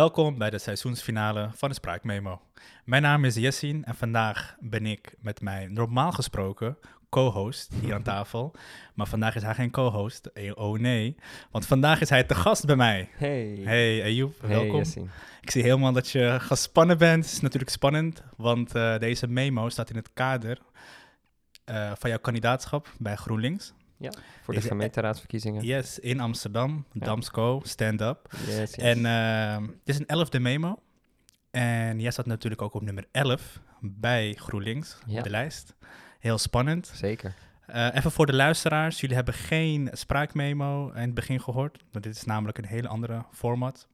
Welkom bij de seizoensfinale van de Spraakmemo. Mijn naam is Jessin en vandaag ben ik met mijn normaal gesproken co-host hier aan tafel. Maar vandaag is hij geen co-host. Eh, Oh nee, want vandaag is hij te gast bij mij. Hey. Hey Ayoub, Hey, welkom. Yassine. Ik zie helemaal dat je gespannen bent. Het is natuurlijk spannend, want eh, deze memo staat in het kader eh, van jouw kandidaatschap bij GroenLinks. Voor de gemeenteraadsverkiezingen. Yes, in Amsterdam, Ja. Damsco, stand-up. Yes, yes. En eh, dit is een elfde memo. En jij staat natuurlijk ook op nummer 11 bij GroenLinks Ja. op de lijst. Heel spannend. Zeker. Eh, even voor de luisteraars. Jullie hebben geen spraakmemo in het begin gehoord. Want dit is namelijk een hele andere format.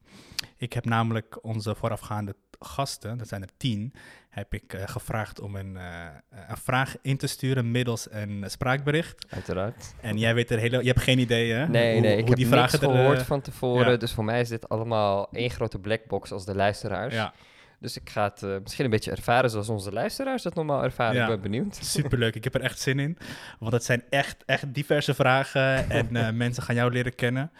Ik heb namelijk onze voorafgaande gasten, dat zijn er tien, heb ik eh, gevraagd om een, eh, een vraag in te sturen middels een spraakbericht. Uiteraard. En jij weet er hele, je hebt geen idee hè? Nee, hoe, nee, ik hoe heb die niks vragen gehoord eh, van tevoren. ja. Dus voor mij is dit allemaal één grote blackbox als de luisteraars. Ja, Dus ik ga het eh, misschien een beetje ervaren zoals onze luisteraars dat normaal ervaren. Ja. Ik ben benieuwd. superleuk. Ik heb er echt zin in. Want het zijn echt, echt diverse vragen en eh, mensen gaan jou leren kennen.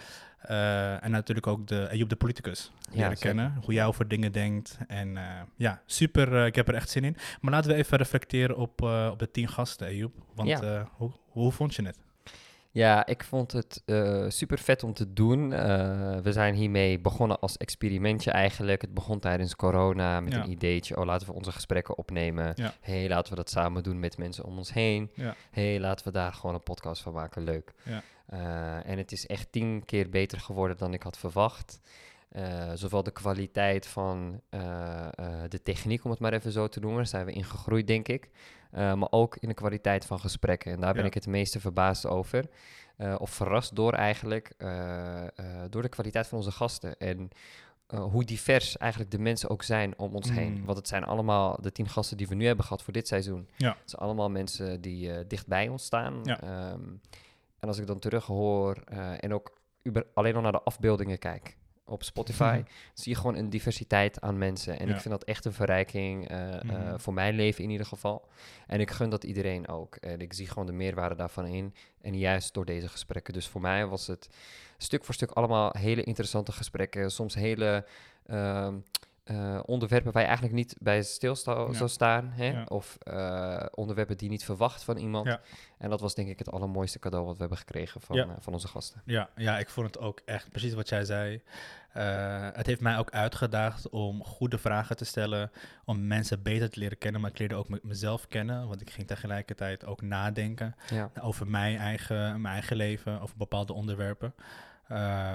Eh, en natuurlijk ook de Ayoub de politicus leren kennen. Hoe jij over dingen denkt. En ja, super. ik heb er echt zin in. Maar laten we even reflecteren op, op de tien gasten, Ayoub. Want Ja. hoe, hoe vond je het? Ja, ik vond het super vet om te doen. Eh, we zijn hiermee begonnen als experimentje eigenlijk. Het begon tijdens corona met Ja. een ideetje. Oh, laten we onze gesprekken opnemen. Ja. hey, laten we dat samen doen met mensen om ons heen. Ja. hey, laten we daar gewoon een podcast van maken. Leuk. Ja. Eh, en het is echt tien keer beter geworden dan ik had verwacht. Zowel de kwaliteit van de techniek, om het maar even zo te noemen, daar zijn we in gegroeid, denk ik. Eh, maar ook in de kwaliteit van gesprekken. En daar ben Ja. ik het meeste verbaasd over. Eh, of verrast door eigenlijk, eh, door de kwaliteit van onze gasten. En hoe divers eigenlijk de mensen ook zijn om ons heen. Mm. Want het zijn allemaal de tien gasten die we nu hebben gehad voor dit seizoen. Ja. Het zijn allemaal mensen die dicht bij ons staan. Ja. Ehm, en als ik dan terug hoor en ook alleen al naar de afbeeldingen kijk op Spotify, zie je gewoon een diversiteit aan mensen. En Ja. ik vind dat echt een verrijking eh, eh, Mhm. voor mijn leven in ieder geval. En ik gun dat iedereen ook. En ik zie gewoon de meerwaarde daarvan in. En juist door deze gesprekken. Dus voor mij was het stuk voor stuk allemaal hele interessante gesprekken. Soms hele ehm, eh, onderwerpen waar je eigenlijk niet bij stilstaan Ja. zou staan. Hè? Ja. Of eh, onderwerpen die je niet verwacht van iemand. Ja. En dat was denk ik het allermooiste cadeau wat we hebben gekregen van, eh, van onze gasten. Ja, ja, ik vond het ook echt precies wat jij zei. Het heeft mij ook uitgedaagd om goede vragen te stellen, om mensen beter te leren kennen, maar ik leerde ook me- mezelf kennen, want ik ging tegelijkertijd ook nadenken over mijn eigen, mijn eigen leven, over bepaalde onderwerpen.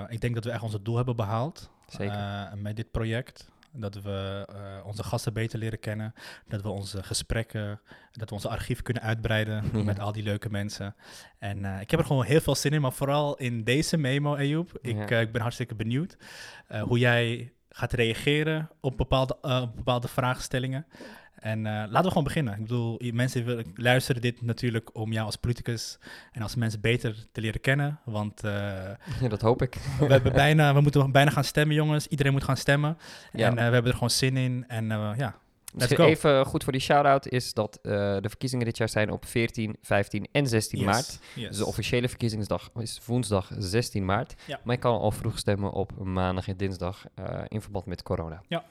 Ik denk dat we echt ons doel hebben behaald zeker. met dit project. Dat we eh, onze gasten beter leren kennen. Dat we onze gesprekken, dat we onze archief kunnen uitbreiden Ja. met al die leuke mensen. En eh, ik heb er gewoon heel veel zin in, maar vooral in deze memo, Ayoub. Ik, Ja. eh, ik ben hartstikke benieuwd hoe jij gaat reageren op bepaalde, op bepaalde vraagstellingen. En eh, laten we gewoon beginnen. Ik bedoel, mensen willen- luisteren dit natuurlijk om jou als politicus en als mensen beter te leren kennen. Want eh, Ja, dat hoop ik. we, hebben bijna, we moeten bijna gaan stemmen, jongens. Iedereen moet gaan stemmen. Ja. En eh, we hebben er gewoon zin in. En ja, Misschien go. even goed voor die shout-out is dat de verkiezingen dit jaar zijn op 14, 15 en 16 yes, maart. yes. Dus de officiële verkiezingsdag is woensdag 16 maart. Ja. Maar je kan al vroeg stemmen op maandag en dinsdag in verband met corona. Ja.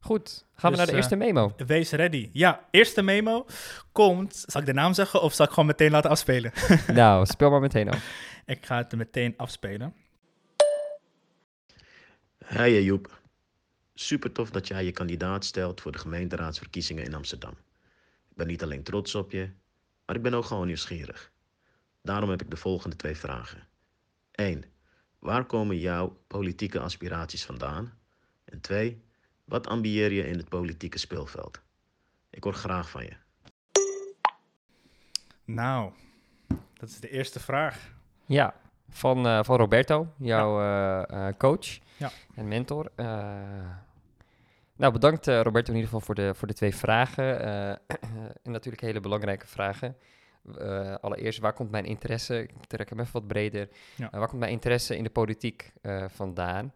Goed, gaan we Dus, naar de eerste memo. Wees ready. Ja, eerste memo komt. Zal ik de naam zeggen of zal ik gewoon meteen laten afspelen? nou, speel maar meteen af. ik ga het meteen afspelen. Hey Joep, super tof dat jij je kandidaat stelt voor de gemeenteraadsverkiezingen in Amsterdam. Ik ben niet alleen trots op je, maar ik ben ook gewoon nieuwsgierig. Daarom heb ik de volgende twee vragen. 1. Waar komen jouw politieke aspiraties vandaan? En 2. Wat ambieer je in het politieke speelveld? Ik hoor graag van je. Nou, dat is de eerste vraag. Ja, van, eh, van Roberto, jouw eh, eh, coach Ja. en mentor. Eh, nou, bedankt eh, Roberto in ieder geval voor de, voor de twee vragen. Eh, en natuurlijk hele belangrijke vragen. Eh, allereerst, waar komt mijn interesse? Ik trek hem even wat breder. Ja. Waar komt mijn interesse in de politiek eh, vandaan?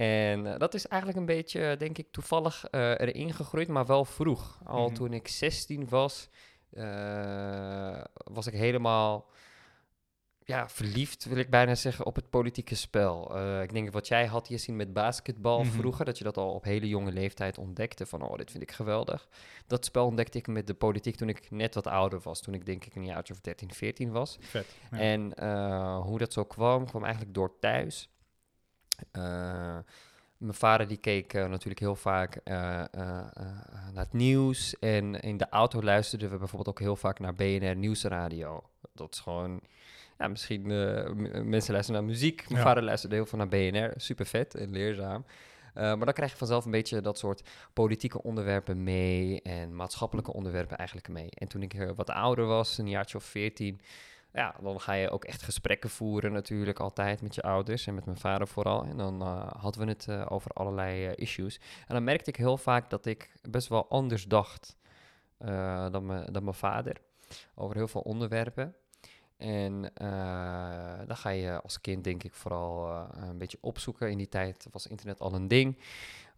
En eh, dat is eigenlijk een beetje, denk ik, toevallig eh, erin gegroeid, maar wel vroeg. Al Mhm. toen ik 16 was, eh, was ik helemaal ja, verliefd, wil ik bijna zeggen, op het politieke spel. Ik denk wat jij had hier zien met basketbal Mhm. vroeger, dat je dat al op hele jonge leeftijd ontdekte. Van, oh, dit vind ik geweldig. Dat spel ontdekte ik met de politiek toen ik net wat ouder was. Toen ik denk ik een jaartje of 13, 14 was. Vet. Ja. En hoe dat zo kwam, kwam eigenlijk door thuis. Eh, mijn vader die keek eh, natuurlijk heel vaak eh, naar het nieuws. En in de auto luisterden we bijvoorbeeld ook heel vaak naar BNR Nieuwsradio. Dat is gewoon, ja, misschien mensen luisteren naar muziek. Mijn Ja. vader luisterde heel veel naar BNR. Super vet en leerzaam. Maar dan krijg je vanzelf een beetje dat soort politieke onderwerpen mee en maatschappelijke onderwerpen eigenlijk mee. En toen ik wat ouder was, een jaartje of veertien, ja, dan ga je ook echt gesprekken voeren natuurlijk altijd met je ouders en met mijn vader vooral. En dan eh, hadden we het eh, over allerlei eh, issues. En dan merkte ik heel vaak dat ik best wel anders dacht dan, mijn, dan mijn vader over heel veel onderwerpen. En dan ga je als kind denk ik vooral een beetje opzoeken. In die tijd was internet al een ding.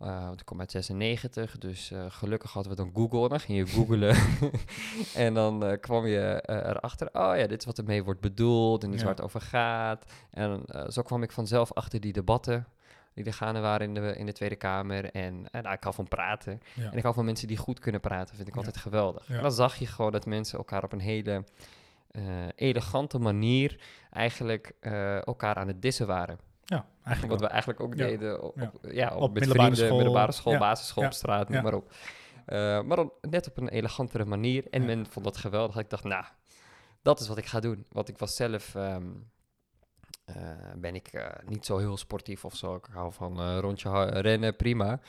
Eh, want ik kom uit 96, dus eh, gelukkig hadden we dan Google. Dan ging je googlen en dan eh, kwam je erachter, oh ja, dit is wat ermee wordt bedoeld en dit is Ja. waar het over gaat. En zo kwam ik vanzelf achter die debatten die er gaande waren in de, in de Tweede Kamer. En, en nou, ik hou van praten. Ja. En ik hou van mensen die goed kunnen praten, vind ik Ja. altijd geweldig. En dan zag je gewoon dat mensen elkaar op een hele elegante manier eigenlijk elkaar aan het dissen waren. Ja, eigenlijk Wat wel. we eigenlijk ook Ja. deden op, Ja. op- ja, op, Op met middelbare vrienden, school. middelbare school, basisschool, op straat, noem maar op. Eh, maar dan net op een elegantere manier. En men vond dat geweldig. Ik dacht, nou, dat is wat ik ga doen. Want ik was zelf, ehm, eh, ben ik eh, niet zo heel sportief of zo. Ik hou van rondje rennen, prima.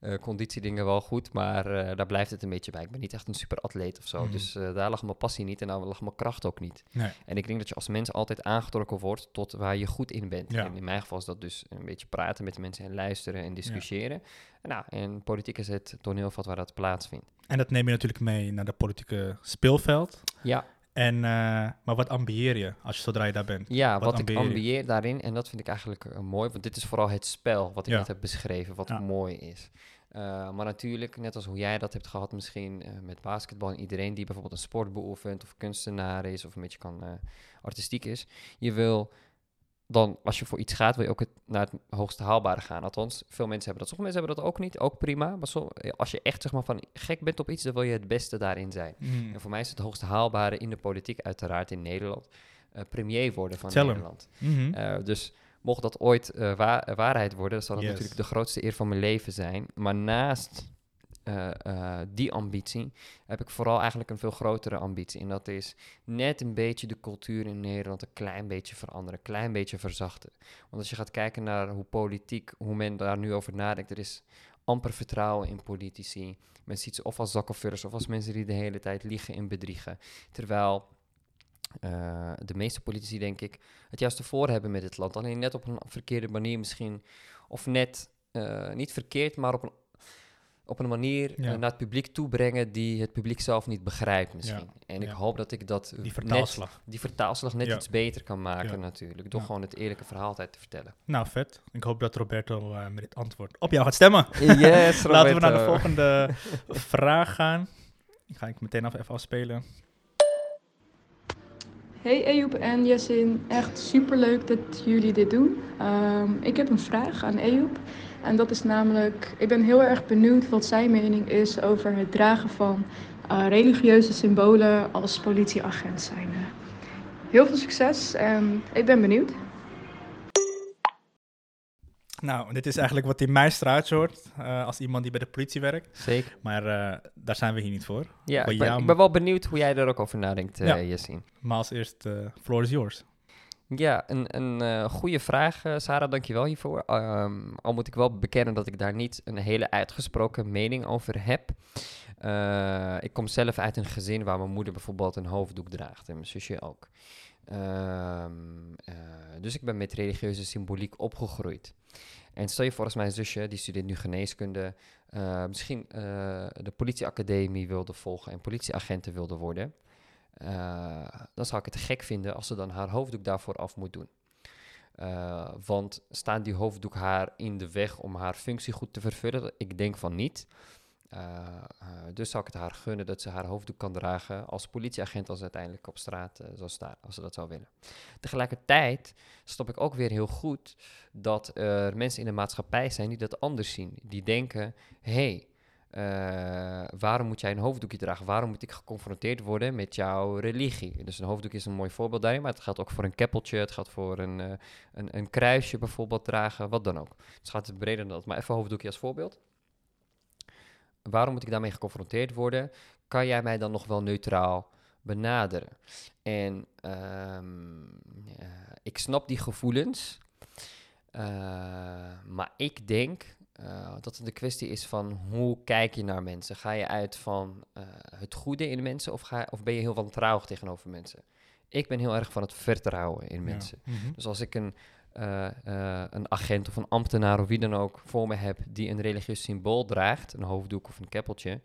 Eh conditiedingen wel goed, maar eh, daar blijft het een beetje bij. Ik ben niet echt een superatleet of zo. Mhm. Dus eh, daar lag mijn passie niet en daar lag mijn kracht ook niet. Nee. En ik denk dat je als mens altijd aangetrokken wordt tot waar je goed in bent. Ja. En in mijn geval is dat dus een beetje praten met mensen en luisteren en discussiëren. En, nou, en politiek is het toneelveld waar dat plaatsvindt. En dat neem je natuurlijk mee naar de politieke speelveld. Ja, En, eh, maar wat ambieer je als je zodra je daar bent? ja Wat wat, ik ambieer daarin, en dat vind ik eigenlijk eh, mooi, want dit is vooral het spel wat ik Ja. net heb beschreven, wat Ja. mooi is. Eh, maar natuurlijk, net als hoe jij dat hebt gehad misschien met basketbal en iedereen die bijvoorbeeld een sport beoefent of kunstenaar is of een beetje kan, artistiek is. Je wil dan, als je voor iets gaat, wil je ook het, naar het hoogste haalbare gaan. Althans, veel mensen hebben dat. Sommige mensen hebben dat ook niet, ook prima. Maar som- als je echt zeg maar, van gek bent op iets, dan wil je het beste daarin zijn. Mm. En voor mij is het hoogste haalbare in de politiek uiteraard in Nederland. eh, premier worden van Tell. Nederland. Eh, dus mocht dat ooit eh, wa- eh, waarheid worden, dan zal dat Yes. natuurlijk de grootste eer van mijn leven zijn. Maar naast eh, die ambitie heb ik vooral eigenlijk een veel grotere ambitie. En dat is net een beetje de cultuur in Nederland een klein beetje veranderen, een klein beetje verzachten. Want als je gaat kijken naar hoe politiek, hoe men daar nu over nadenkt, er is amper vertrouwen in politici. Men ziet ze of als zakkenvullers of als mensen die de hele tijd liegen en bedriegen. Terwijl eh, de meeste politici, denk ik, het juist ervoor hebben met het land. Alleen net op een verkeerde manier misschien. Of net niet verkeerd, maar op een, op een manier Ja. eh, naar het publiek toebrengen die het publiek zelf niet begrijpt misschien. En ik ja. hoop dat ik dat Die net, vertaalslag. die vertaalslag net Ja. iets beter kan maken Ja. natuurlijk. Door Ja. gewoon het eerlijke verhaal altijd te vertellen. Nou, vet. Ik hoop dat Roberto eh, met dit antwoord op jou gaat stemmen. Yes, Laten we naar de volgende vraag gaan. Die ga ik meteen af even afspelen. Hey Ejoep en Jessin, echt superleuk dat jullie dit doen. Ehm, ik heb een vraag aan Ejoep. En dat is namelijk, ik ben heel erg benieuwd wat zijn mening is over het dragen van eh, religieuze symbolen als politieagent zijn. Heel veel succes en ik ben benieuwd. Nou, dit is eigenlijk wat in mijn straatje hoort. eh, als iemand die bij de politie werkt. Zeker. Maar eh, daar zijn we hier niet voor. Ja, ik ben, jou- ik ben wel benieuwd hoe jij er ook over nadenkt, eh Ja. Yassine. Maar als eerst, eh floor is yours. Ja, een, een eh, goede vraag, eh, Sarah, dankjewel hiervoor. Ehm, al moet ik wel bekennen dat ik daar niet een hele uitgesproken mening over heb. Eh, ik kom zelf uit een gezin waar mijn moeder bijvoorbeeld een hoofddoek draagt en mijn zusje ook. Ehm, eh, dus ik ben met religieuze symboliek opgegroeid. En stel je voor als mijn zusje, die studeert nu geneeskunde, misschien de politieacademie wilde volgen en politieagenten wilde worden. Eh, dan zou ik het gek vinden als ze dan haar hoofddoek daarvoor af moet doen. Eh, want staat die hoofddoek haar in de weg om haar functie goed te vervullen? Ik denk van niet. eh, dus zou ik het haar gunnen dat ze haar hoofddoek kan dragen als politieagent als ze uiteindelijk op straat zou staan, als ze dat zou willen. Tegelijkertijd snap ik ook weer heel goed dat er mensen in de maatschappij zijn die dat anders zien. Die denken, hé, hey, eh, waarom moet jij een hoofddoekje dragen? Waarom moet ik geconfronteerd worden met jouw religie? Dus een hoofddoek is een mooi voorbeeld daarin, maar het geldt ook voor een keppeltje, het gaat voor een, eh, een, een kruisje bijvoorbeeld dragen, wat dan ook. Het gaat breder dan dat, maar even hoofddoekje als voorbeeld. Waarom moet ik daarmee geconfronteerd worden? Kan jij mij dan nog wel neutraal benaderen? En ehm, ik snap die gevoelens, eh, maar ik denk uh, dat het de kwestie is van hoe kijk je naar mensen. Ga je uit van uh, het goede in mensen of, ga, of ben je heel wantrouwig tegenover mensen? Ik ben heel erg van het vertrouwen in mensen. Ja. Mhm. Dus als ik een, uh, een agent of een ambtenaar of wie dan ook voor me heb die een religieus symbool draagt, een hoofddoek of een keppeltje,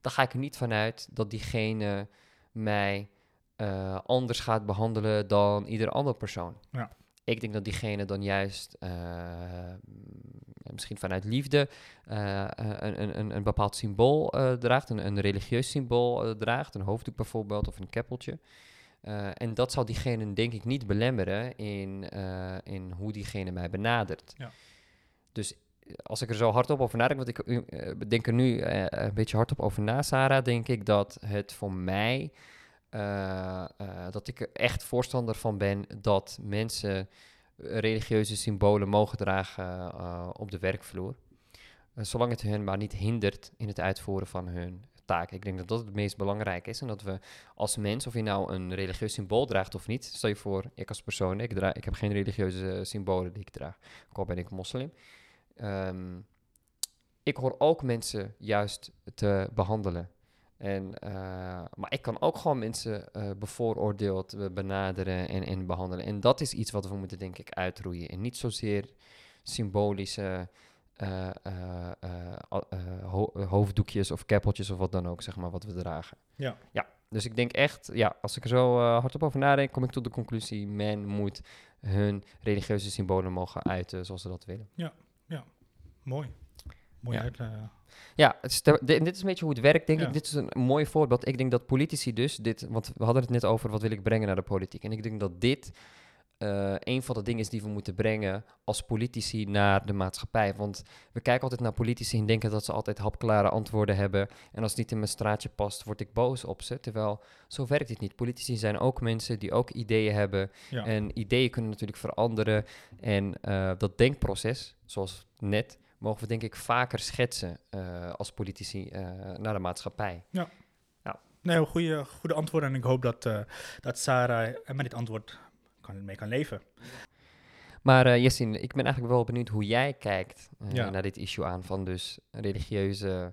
dan ga ik er niet vanuit dat diegene mij anders gaat behandelen dan ieder andere persoon. Ja. Ik denk dat diegene dan juist misschien vanuit liefde uh, een, een, een bepaald symbool uh, draagt, een, een religieus symbool draagt, een hoofddoek bijvoorbeeld of een keppeltje. en dat zal diegene denk ik niet belemmeren in, in hoe diegene mij benadert. Ja. Dus als ik er zo hardop over nadenk, want ik denk er nu een beetje hardop over na, Sarah, denk ik dat het voor mij, dat ik er echt voorstander van ben dat mensen religieuze symbolen mogen dragen uh, op de werkvloer. Zolang het hen maar niet hindert in het uitvoeren van hun taak. Ik denk dat dat het meest belangrijk is. En dat we als mens, of je nou een religieus symbool draagt of niet. Stel je voor, ik als persoon, ik, draag, ik heb geen religieuze symbolen die ik draag. Ook al ben ik moslim. Um, ik hoor ook mensen juist te behandelen. En, uh, maar ik kan ook gewoon mensen uh, bevooroordeeld uh, benaderen en, en behandelen. En dat is iets wat we moeten, denk ik, uitroeien. En niet zozeer symbolische ho hoofddoekjes of keppeltjes of wat dan ook, zeg maar, wat we dragen. Ja. Ja, dus ik denk echt, ja, als ik er zo hardop over nadenk, kom ik tot de conclusie, men moet hun religieuze symbolen mogen uiten zoals ze dat willen. Ja, ja. Mooi. Mooi Ja. eh, Ja, het is dit is een beetje hoe het werkt, denk Ja. ik. Dit is een mooi voorbeeld. Ik denk dat politici dus dit, want we hadden het net over wat wil ik brengen naar de politiek. En ik denk dat dit eh, een van de dingen is die we moeten brengen als politici naar de maatschappij. Want we kijken altijd naar politici en denken dat ze altijd hapklare antwoorden hebben. En als het niet in mijn straatje past, word ik boos op ze. Terwijl zo werkt het niet. Politici zijn ook mensen die ook ideeën hebben. ja. En ideeën kunnen natuurlijk veranderen. En eh, dat denkproces, zoals net, mogen we denk ik vaker schetsen eh, als politici eh, naar de maatschappij. Nee, goede, goede antwoorden. En ik hoop dat, eh, dat Sarah met dit antwoord kan, mee kan leven. Maar uh, Jessin, ik ben eigenlijk wel benieuwd hoe jij kijkt Ja. naar dit issue aan van dus religieuze,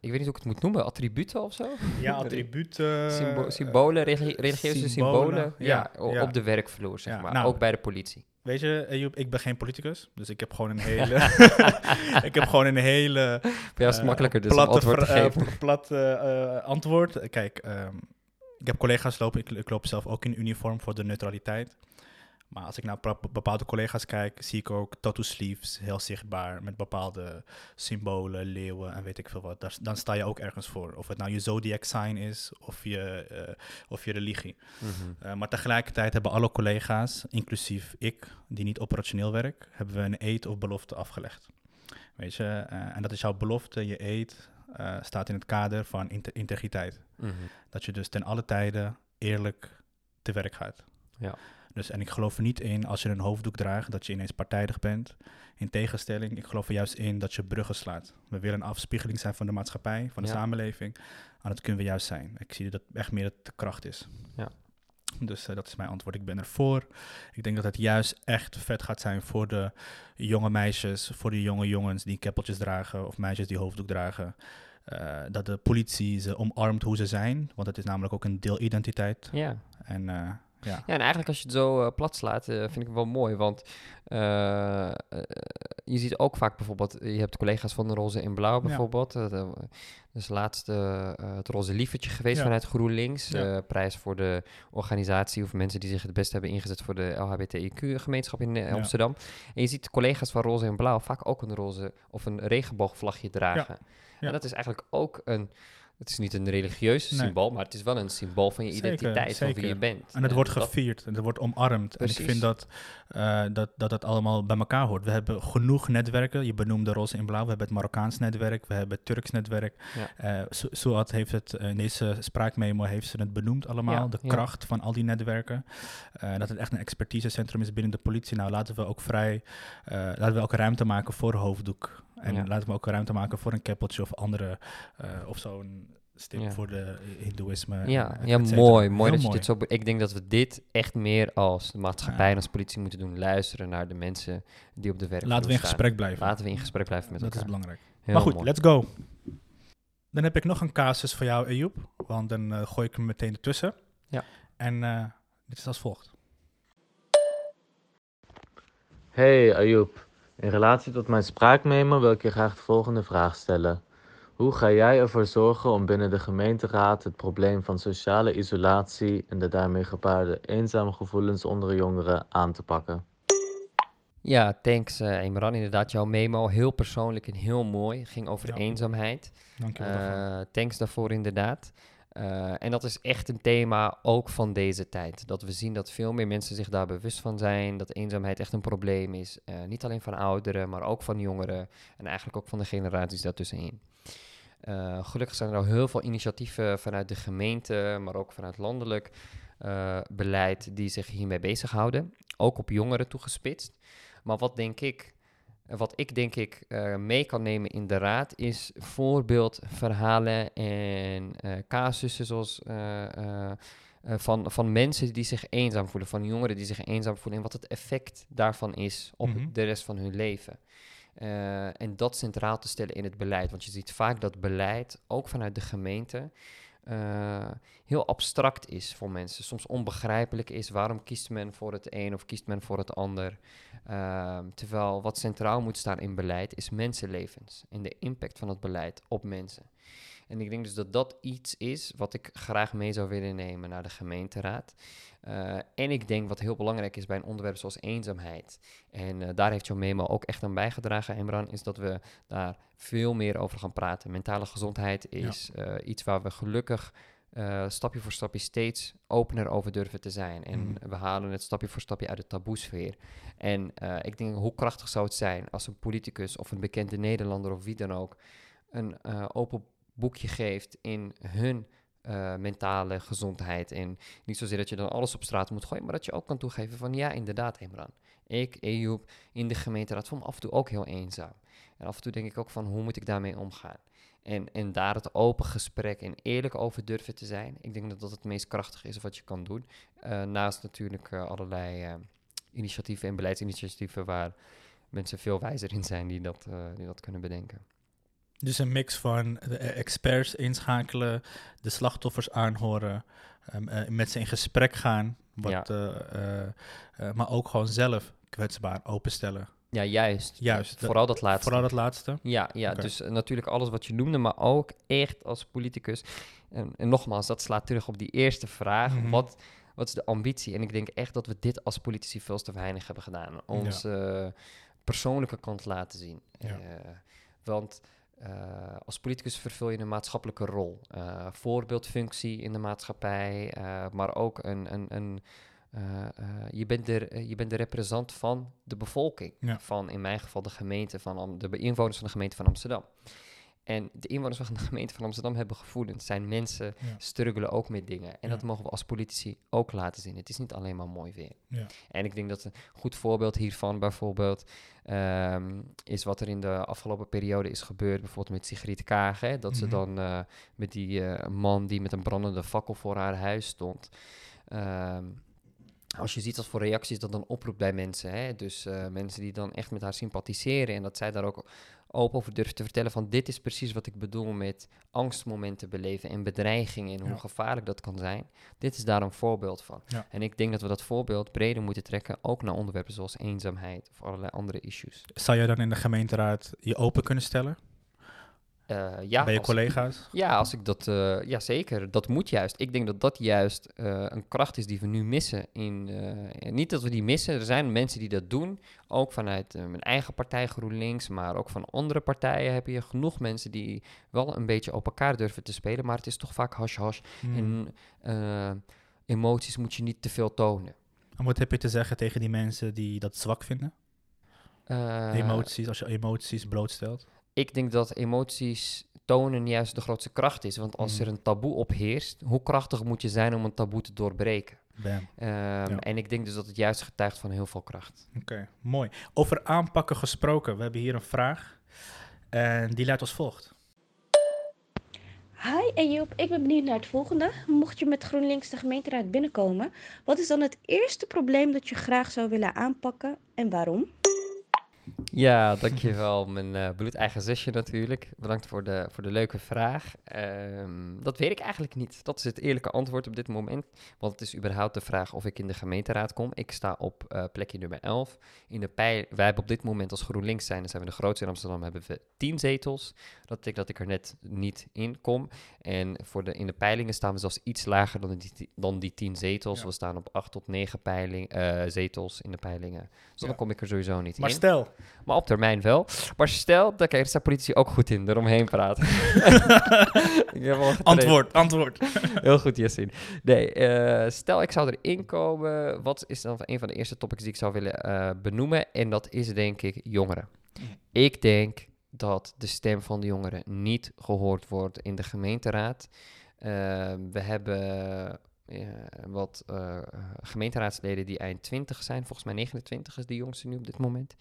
ik weet niet hoe ik het moet noemen, attributen of zo? Ja, attribuut. Symbo- symbolen, religi- religieuze symbolen, symbolen, ja, ja, ja. op de werkvloer, zeg Ja, maar. nou, ook bij de politie. Weet je, Ejoep, ik ben geen politicus. Dus ik heb gewoon een hele... ik heb gewoon een hele... Jou is het eh, makkelijker dus platte antwoord te eh, geven. plat eh, eh, antwoord. Kijk, ehm, ik heb collega's lopen. Ik, ik loop zelf ook in uniform voor de neutraliteit. Maar als ik naar bepaalde collega's kijk, zie ik ook tattoo sleeves, heel zichtbaar, met bepaalde symbolen, leeuwen en weet ik veel wat. Daar, dan sta je ook ergens voor. Of het nou je zodiac sign is of je, eh, of je religie. Mhm. Eh, maar tegelijkertijd hebben alle collega's, inclusief ik, die niet operationeel werk, hebben we een eed of belofte afgelegd. Weet je, eh, en dat is jouw belofte, je eh, staat in het kader van inte- integriteit. Mhm. Dat je dus ten alle tijden eerlijk te werk gaat. Ja. Dus, en ik geloof er niet in als je een hoofddoek draagt dat je ineens partijdig bent. In tegenstelling, ik geloof er juist in dat je bruggen slaat. We willen een afspiegeling zijn van de maatschappij, van de Ja. samenleving. En dat kunnen we juist zijn. Ik zie dat echt meer dat de kracht is. Ja. Dus eh, dat is mijn antwoord. Ik ben ervoor. Ik denk dat het juist echt vet gaat zijn voor de jonge meisjes, voor de jonge jongens die keppeltjes dragen of meisjes die hoofddoek dragen. Eh, dat de politie ze omarmt hoe ze zijn, want het is namelijk ook een deel identiteit. Ja. En eh, ja, Ja, en eigenlijk als je het zo eh, plat slaat, eh, vind ik het wel mooi. Want eh, je ziet ook vaak bijvoorbeeld, je hebt collega's van de Roze in Blauw bijvoorbeeld. de- dus laatst het Roze Liefertje geweest vanuit GroenLinks. Prijs voor de organisatie of mensen die zich het best hebben ingezet voor de LHBTIQ-gemeenschap in. Amsterdam. En je ziet collega's van Roze en Blauw vaak ook een roze of een regenboogvlagje dragen. En dat is eigenlijk ook een, het is niet een religieus Nee. symbool, maar het is wel een symbool van je Zeker, identiteit, van wie zeker. je bent. En het En wordt dat- gevierd en het wordt omarmd. En ik vind dat, eh, dat, dat het allemaal bij elkaar hoort. We hebben genoeg netwerken. Je benoemde Roze in Blauw. We hebben het Marokkaans netwerk. We hebben het Turks netwerk. Ja. Eh, Su- heeft het, eh, in deze spraakmemo heeft ze het benoemd allemaal. Ja, de ja. kracht van al die netwerken. Dat het echt een expertisecentrum is binnen de politie. Nou, laten we ook vrij, laten we ook ruimte maken voor hoofddoek. En Ja. laten we ook ruimte maken voor een keppeltje of andere, eh, of zo'n stip Ja. voor de hindoeïsme. Ja, ja mooi. Mooi Heel dat je dit zo... Ik denk dat we dit echt meer als de maatschappij en als politie moeten doen. Luisteren naar de mensen die op de werk Laten we in gesprek blijven. Laten we in gesprek blijven met dat elkaar. is belangrijk. Heel maar goed, mooi. let's go. Dan heb ik nog een casus voor jou, Ayoub. Want dan eh, gooi ik hem meteen ertussen. Ja. En eh, dit is als volgt. Hey Ayoub, in relatie tot mijn spraakmemo wil ik je graag de volgende vraag stellen. Hoe ga jij ervoor zorgen om binnen de gemeenteraad het probleem van sociale isolatie en de daarmee gepaarde eenzame gevoelens onder jongeren aan te pakken? Ja, thanks uh, Imran. Inderdaad, jouw memo heel persoonlijk en heel mooi. Ging over Ja. eenzaamheid. Dank je wel. Eh, thanks daarvoor inderdaad. Eh, en dat is echt een thema ook van deze tijd. Dat we zien dat veel meer mensen zich daar bewust van zijn. Dat eenzaamheid echt een probleem is. Eh, niet alleen van ouderen, maar ook van jongeren. En eigenlijk ook van de generaties daartussenin. Eh, gelukkig zijn er al heel veel initiatieven vanuit de gemeente, maar ook vanuit landelijk beleid die zich hiermee bezighouden. Ook op jongeren toegespitst. Maar wat denk ik, wat ik denk ik eh, mee kan nemen in de raad is voorbeeldverhalen en eh, casussen zoals eh, van, van mensen die zich eenzaam voelen, van jongeren die zich eenzaam voelen en wat het effect daarvan is op Mhm. de rest van hun leven. En dat centraal te stellen in het beleid. Want je ziet vaak dat beleid, ook vanuit de gemeente, eh, heel abstract is voor mensen. Soms onbegrijpelijk is waarom kiest men voor het een of kiest men voor het ander. Ehm, terwijl wat centraal moet staan in beleid is mensenlevens en de impact van het beleid op mensen. En ik denk dus dat dat iets is wat ik graag mee zou willen nemen naar de gemeenteraad. Eh, en ik denk wat heel belangrijk is bij een onderwerp zoals eenzaamheid. En eh, daar heeft jouw memo ook echt aan bijgedragen, Emran, is dat we daar veel meer over gaan praten. Mentale gezondheid is eh, iets waar we gelukkig stapje voor stapje steeds opener over durven te zijn. En Mhm. we halen het stapje voor stapje uit de taboesfeer. En ik denk, hoe krachtig zou het zijn als een politicus of een bekende Nederlander of wie dan ook een open boekje geeft in hun eh, mentale gezondheid. En niet zozeer dat je dan alles op straat moet gooien, maar dat je ook kan toegeven van ja, inderdaad, Imran. Ik, Ejoep, in de gemeenteraad voel me af en toe ook heel eenzaam. En af en toe denk ik ook van hoe moet ik daarmee omgaan? En, en daar het open gesprek en eerlijk over durven te zijn. Ik denk dat dat het meest krachtige is wat je kan doen. Eh, naast natuurlijk eh, allerlei initiatieven en beleidsinitiatieven waar mensen veel wijzer in zijn die dat, die dat kunnen bedenken. Dus een mix van de eh, experts inschakelen, de slachtoffers aanhoren, ehm, eh, met ze in gesprek gaan, wat, Ja. eh, eh, maar ook gewoon zelf kwetsbaar openstellen. Ja, juist. Juist, vooral dat laatste. Vooral dat laatste. Ja, ja dus natuurlijk alles wat je noemde, maar ook echt als politicus. En, en nogmaals, dat slaat terug op die eerste vraag. Mhm. wat, wat is de ambitie? En ik denk echt dat we dit als politici veel te weinig hebben gedaan. Onze persoonlijke kant laten zien. Ja. Want eh, als politicus vervul je een maatschappelijke rol. Eh, voorbeeldfunctie in de maatschappij, eh, maar ook een... een, een je, bent de, je bent de representant van de bevolking. Ja. Van in mijn geval de gemeente van Am- de inwoners van de gemeente van Amsterdam. En de inwoners van de gemeente van Amsterdam hebben gevoelens. Zijn mensen, Ja. struggelen ook met dingen. En Ja. dat mogen we als politici ook laten zien. Het is niet alleen maar mooi weer. Ja. En ik denk dat een goed voorbeeld hiervan bijvoorbeeld ehm, is wat er in de afgelopen periode is gebeurd. Bijvoorbeeld met Sigrid Kaag. Hè, dat ze Mhm. dan eh, met die eh, man die met een brandende fakkel voor haar huis stond. ehm, als je ziet wat voor reacties dat dan oproept bij mensen. Hè? Dus eh, mensen die dan echt met haar sympathiseren. En dat zij daar ook open over durft te vertellen van dit is precies wat ik bedoel met angstmomenten beleven en bedreigingen en Ja. hoe gevaarlijk dat kan zijn. Dit is daar een voorbeeld van. Ja. En ik denk dat we dat voorbeeld breder moeten trekken, ook naar onderwerpen zoals eenzaamheid of allerlei andere issues. Zou je dan in de gemeenteraad je open kunnen stellen Eh, ja, bij je collega's? Ja, als ik dat, eh, ja zeker. Dat moet juist. Ik denk dat dat juist eh, een kracht is die we nu missen. In, niet dat we die missen, er zijn mensen die dat doen. Ook vanuit mijn eigen partij GroenLinks, maar ook van andere partijen heb je genoeg mensen die wel een beetje op elkaar durven te spelen. Maar het is toch vaak hash-hash. Hmm. En emoties moet je niet te veel tonen. En wat heb je te zeggen tegen die mensen die dat zwak vinden? Emoties, als je emoties blootstelt. Ik denk dat emoties tonen juist de grootste kracht is. Want als Mhm. er een taboe op heerst, hoe krachtig moet je zijn om een taboe te doorbreken? Ehm, En ik denk dus dat het juist getuigt van heel veel kracht. Oké, mooi. Over aanpakken gesproken. We hebben hier een vraag. En die luidt als volgt. Hi Ejob, ik ben benieuwd naar het volgende. Mocht je met GroenLinks de gemeenteraad binnenkomen, wat is dan het eerste probleem dat je graag zou willen aanpakken en waarom? Ja, dankjewel. Mijn eh bloedeigen zusje natuurlijk. Bedankt voor de, voor de leuke vraag. Ehm, dat weet ik eigenlijk niet. Dat is het eerlijke antwoord op dit moment. Want het is überhaupt de vraag of ik in de gemeenteraad kom. Ik sta op eh, plekje nummer 11. In de pijl, wij hebben op dit moment als GroenLinks zijn, dan zijn we de grootste in Amsterdam, hebben we 10 zetels. Dat betekent dat ik er net niet in kom. En voor de, in de peilingen staan we zelfs iets lager dan die, dan die 10 zetels. Ja. We staan op 8 tot 9 peiling, eh, zetels in de peilingen. Dus Ja. dan kom ik er sowieso niet Maar in. stel, Maar op termijn wel. Maar stel, dat kijk, staan politici ook goed in, eromheen praten. antwoord, antwoord. Heel goed, Yassine. Nee, eh, stel ik zou erin komen, wat is dan een van de eerste topics die ik zou willen eh, benoemen? En dat is denk ik jongeren. Ik denk dat de stem van de jongeren niet gehoord wordt in de gemeenteraad. Eh, we hebben eh, wat eh, gemeenteraadsleden die eind 20 zijn. Volgens mij 29 is de jongste nu op dit moment.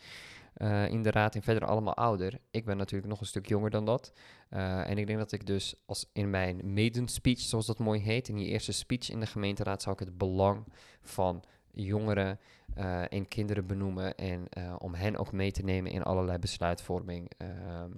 eh, in de raad en verder allemaal ouder. Ik ben natuurlijk nog een stuk jonger dan dat. En ik denk dat ik dus als in mijn maiden speech, zoals dat mooi heet, in die eerste speech in de gemeenteraad, zou ik het belang van jongeren eh, en kinderen benoemen. En eh, om hen ook mee te nemen in allerlei besluitvorming ehm,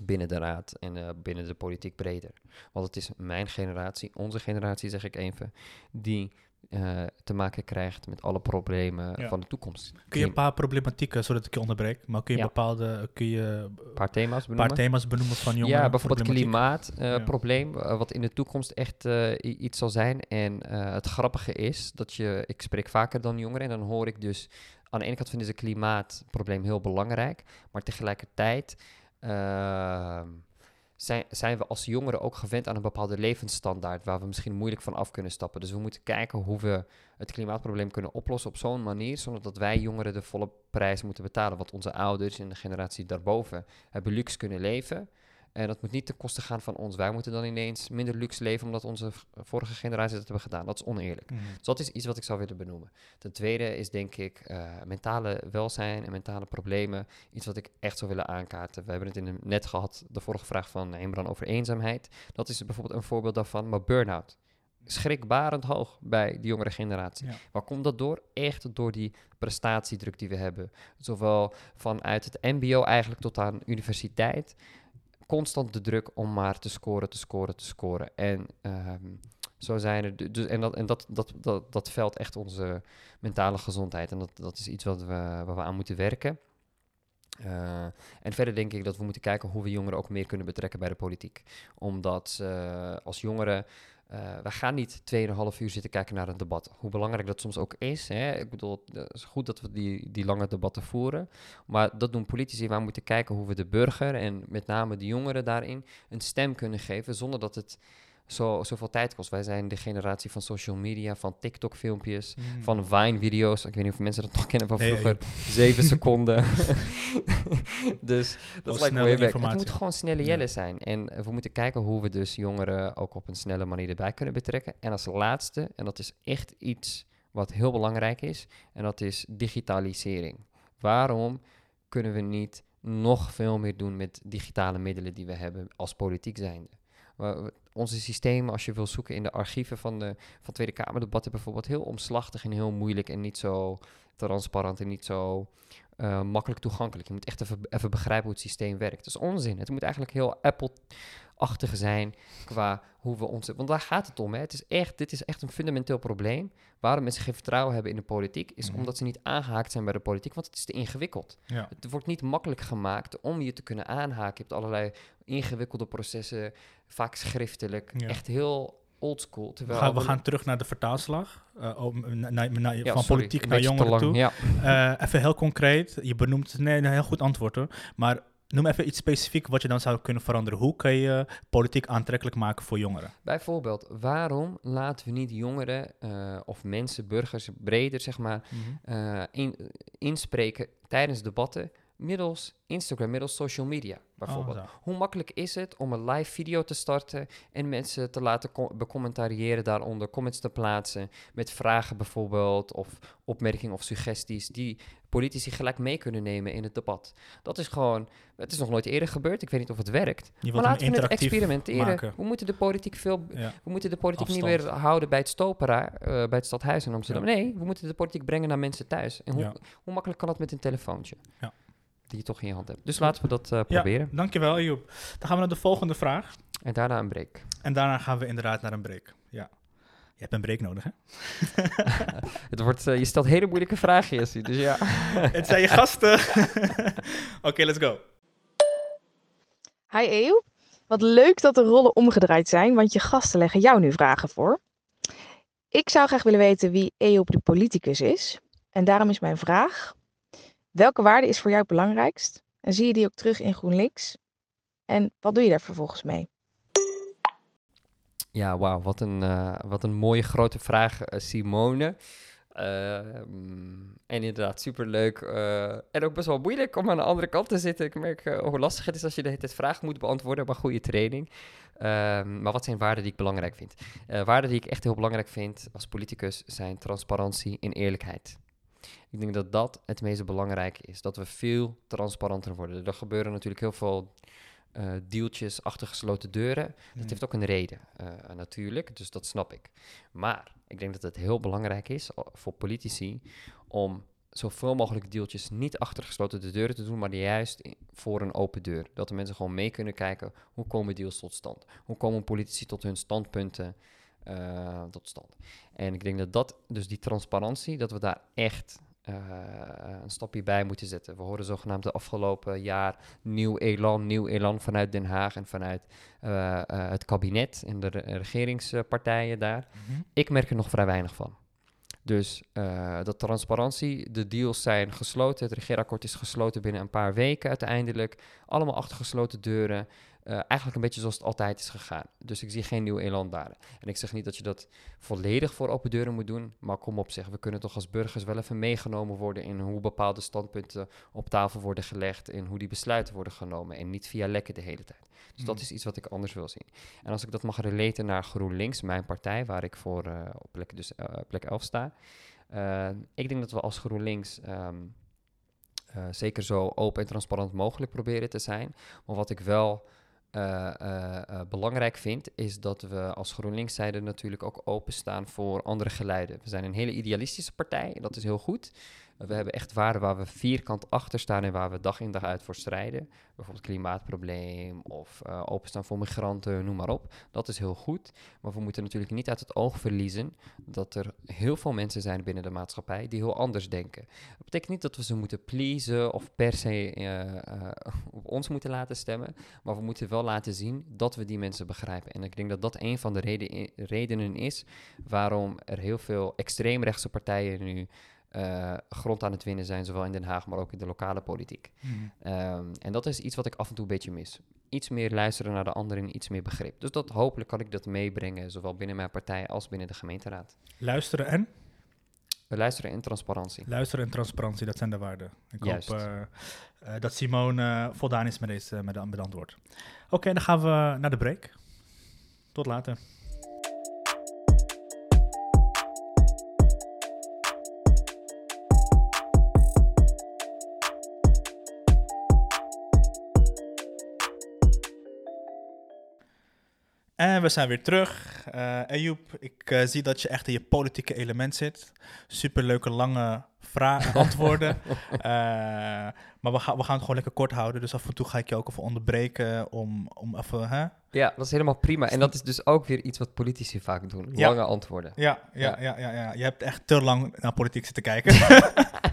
binnen de raad en eh, binnen de politiek breder. Want het is mijn generatie, onze generatie zeg ik even, die eh, te maken krijgt met alle problemen Ja. van de toekomst. Kun je een paar problematieken, zodat ik je onderbreek, maar kun je Ja. bepaalde, kun je Een paar thema's benoemen? paar thema's benoemen van jongeren? Ja, bijvoorbeeld problematiek? Ja. klimaatprobleem, wat in de toekomst echt eh, iets zal zijn. En eh, het grappige is dat je, ik spreek vaker dan jongeren en dan hoor ik dus, aan de ene kant vinden ze klimaatprobleem heel belangrijk, maar tegelijkertijd ehm, zijn, zijn we als jongeren ook gewend aan een bepaalde levensstandaard waar we misschien moeilijk van af kunnen stappen. Dus we moeten kijken hoe we het klimaatprobleem kunnen oplossen op zo'n manier, zonder dat wij jongeren de volle prijs moeten betalen. Want onze ouders en de generatie daarboven hebben luxe kunnen leven. En dat moet niet ten koste gaan van ons. Wij moeten dan ineens minder luxe leven omdat onze vorige generaties dat hebben gedaan. Dat is oneerlijk. Mhm. Dus dat is iets wat ik zou willen benoemen. Ten tweede is denk ik eh, mentale welzijn en mentale problemen. Iets wat ik echt zou willen aankaarten. We hebben het in de, net gehad, de vorige vraag van Imran over eenzaamheid. Dat is bijvoorbeeld een voorbeeld daarvan. Maar burn-out. Schrikbarend hoog bij de jongere generatie. Ja. Waar komt dat door? Echt door die prestatiedruk die we hebben. Zowel vanuit het MBO eigenlijk tot aan universiteit. Constant de druk om maar te scoren, te scoren, te scoren. En ehm, zo zijn er. du- Dus, en dat, en dat, dat, dat, dat echt onze mentale gezondheid. En dat, dat is iets wat we, waar we aan moeten werken. Eh, en verder denk ik dat we moeten kijken hoe we jongeren ook meer kunnen betrekken bij de politiek. Omdat eh, als jongeren. eh we gaan niet 2,5 uur zitten kijken naar een debat. Hoe belangrijk dat soms ook is. Hè? Ik bedoel, het is goed dat we die, die lange debatten voeren. Maar dat doen politici. Wij moeten kijken hoe we de burger en met name de jongeren daarin een stem kunnen geven. Zonder dat het zo, zoveel tijd kost. Wij zijn de generatie van social media, van TikTok-filmpjes, Mhm. van Vine-video's. Ik weet niet of mensen dat nog kennen van Nee, vroeger. Zeven seconden. dus dat me heel Het moet gewoon snelle Ja. jellen zijn. En eh, we moeten kijken hoe we dus jongeren ook op een snelle manier erbij kunnen betrekken. En als laatste, en dat is echt iets wat heel belangrijk is, en dat is digitalisering. Waarom kunnen we niet nog veel meer doen met digitale middelen die we hebben als politiek zijnde? Onze systemen, als je wil zoeken in de archieven van de van Tweede Kamerdebatten bijvoorbeeld, heel omslachtig en heel moeilijk en niet zo transparant en niet zo eh, makkelijk toegankelijk. Je moet echt even, even begrijpen hoe het systeem werkt. Dat is onzin. Het moet eigenlijk heel Apple-achtig zijn qua hoe we onze... Want daar gaat het om. Hè. Het is echt, dit is echt een fundamenteel probleem. Waarom mensen geen vertrouwen hebben in de politiek... is Mhm. omdat ze niet aangehaakt zijn bij de politiek, want het is te ingewikkeld. Ja. Het wordt niet makkelijk gemaakt om je te kunnen aanhaken. Je hebt allerlei ingewikkelde processen, vaak schriftelijk. Ja. Echt heel oldschool. We Terwijl gaan, we gaan terug naar de vertaalslag. om- na- na- na- Ja, van sorry, politiek naar jongeren toe. Ja. Eh, even heel concreet. Je benoemt, nee, een heel goed antwoord hoor. Maar noem even iets specifiek wat je dan zou kunnen veranderen. Hoe kan je politiek aantrekkelijk maken voor jongeren? Bijvoorbeeld, waarom laten we niet jongeren eh, of mensen, burgers, breder zeg maar, eh, in, inspreken tijdens debatten middels Instagram, middels social media bijvoorbeeld. Oh. Hoe makkelijk is het om een live video te starten en mensen te laten co- becommentariëren, daaronder comments te plaatsen met vragen bijvoorbeeld of opmerkingen of suggesties die politici gelijk mee kunnen nemen in het debat. Dat is gewoon, het is nog nooit eerder gebeurd, ik weet niet of het werkt. Je Maar laten we het experimenteren. maken. We moeten de politiek veel Ja. we moeten de politiek niet meer houden bij het Stopera, eh, bij het stadhuis in Amsterdam. Nee, we moeten de politiek brengen naar mensen thuis. En hoe, Ja. hoe makkelijk kan dat met een telefoontje? Ja. Die je toch in je hand hebt. Dus laten we dat eh, proberen. Ja, dankjewel Joep. Dan gaan we naar de volgende vraag. En daarna een break. En daarna gaan we inderdaad naar een break. Ja. Je hebt een break nodig, hè? Het wordt, eh, je stelt hele moeilijke vragen, Jesse. Dus ja. Het zijn je gasten. Oké, let's go. Hi Eeuw, wat leuk dat de rollen omgedraaid zijn, want je gasten leggen jou nu vragen voor. Ik zou graag willen weten wie Eeuw de politicus is. En daarom is mijn vraag, welke waarde is voor jou het belangrijkst? En zie je die ook terug in GroenLinks? En wat doe je daar vervolgens mee? Ja, wauw. Wat, een, eh, wat een mooie grote vraag, eh, Simone. Ehm, en inderdaad, superleuk. eh en ook best wel moeilijk om aan de andere kant te zitten. Ik merk hoe lastig het is als je de tijd vragen moet beantwoorden, maar goede training. Ehm, maar wat zijn waarden die ik belangrijk vind? Waarden die ik echt heel belangrijk vind als politicus zijn transparantie en eerlijkheid. Ik denk dat dat het meest belangrijke is. Dat we veel transparanter worden. Er gebeuren natuurlijk heel veel eh deeltjes achter gesloten deuren. Dat heeft ook een reden, eh, natuurlijk, dus dat snap ik. Maar ik denk dat het heel belangrijk is o- voor politici om zoveel mogelijk deeltjes niet achter gesloten de deuren te doen, maar juist voor een open deur. Dat de mensen gewoon mee kunnen kijken hoe komen deals tot stand. Hoe komen politici tot hun standpunten eh, tot stand. En ik denk dat dat, dus die transparantie, dat we daar echt eh, een stapje bij moeten zetten. We horen zogenaamd de afgelopen jaar nieuw elan, nieuw elan vanuit Den Haag en vanuit eh, eh, het kabinet en de re- regeringspartijen daar. Mhm. Ik merk er nog vrij weinig van. Dus eh dat transparantie, de deals zijn gesloten, het regeerakkoord is gesloten binnen een paar weken uiteindelijk. Allemaal achter gesloten deuren. Eh, eigenlijk een beetje zoals het altijd is gegaan. Dus ik zie geen nieuw elan daar. En ik zeg niet dat je dat volledig voor open deuren moet doen. Maar kom op zeg, we kunnen toch als burgers wel even meegenomen worden in hoe bepaalde standpunten op tafel worden gelegd. En hoe die besluiten worden genomen. En niet via lekken de hele tijd. Dus dat Mhm. is iets wat ik anders wil zien. En als ik dat mag relaten naar GroenLinks, mijn partij, waar ik voor eh, op plek, dus, eh, plek 11 sta. Ik denk dat we als GroenLinks ehm, eh, zeker zo open en transparant mogelijk proberen te zijn. Maar wat ik wel eh, eh, eh, belangrijk vind, is dat we als GroenLinks zijde natuurlijk ook openstaan voor andere geluiden. We zijn een hele idealistische partij, dat is heel goed. We hebben echt waarden waar we vierkant achter staan en waar we dag in dag uit voor strijden. Bijvoorbeeld klimaatprobleem of eh, openstaan voor migranten, noem maar op. Dat is heel goed. Maar we moeten natuurlijk niet uit het oog verliezen dat er heel veel mensen zijn binnen de maatschappij die heel anders denken. Dat betekent niet dat we ze moeten pleasen of per se eh, eh, op ons moeten laten stemmen. Maar we moeten wel laten zien dat we die mensen begrijpen. En ik denk dat dat een van de reden- redenen is waarom er heel veel extreemrechtse partijen nu eh, grond aan het winnen zijn, zowel in Den Haag, maar ook in de lokale politiek. Mhm. Ehm, en dat is iets wat ik af en toe een beetje mis. Iets meer luisteren naar de anderen, iets meer begrip. Dus dat hopelijk kan ik dat meebrengen, zowel binnen mijn partij als binnen de gemeenteraad. Luisteren en? We luisteren in transparantie. Luisteren en transparantie, dat zijn de waarden. Ik Juist. hoop eh, eh, dat Simone voldaan is met, deze, met, de, met de antwoord. Oké, dan gaan we naar de break. Tot later. En we zijn weer terug. Uh, Ayoub, ik uh, zie dat je echt in je politieke element zit. Superleuke lange vragen, antwoorden. uh, maar we, gaan we gaan het gewoon lekker kort houden. Dus af en toe ga ik je ook even onderbreken om, om even... Hè? Ja, dat is helemaal prima. En dat is dus ook weer iets wat politici vaak doen. Lange ja. antwoorden. Ja, ja, ja, ja, ja, Je hebt echt te lang naar politiek zitten kijken.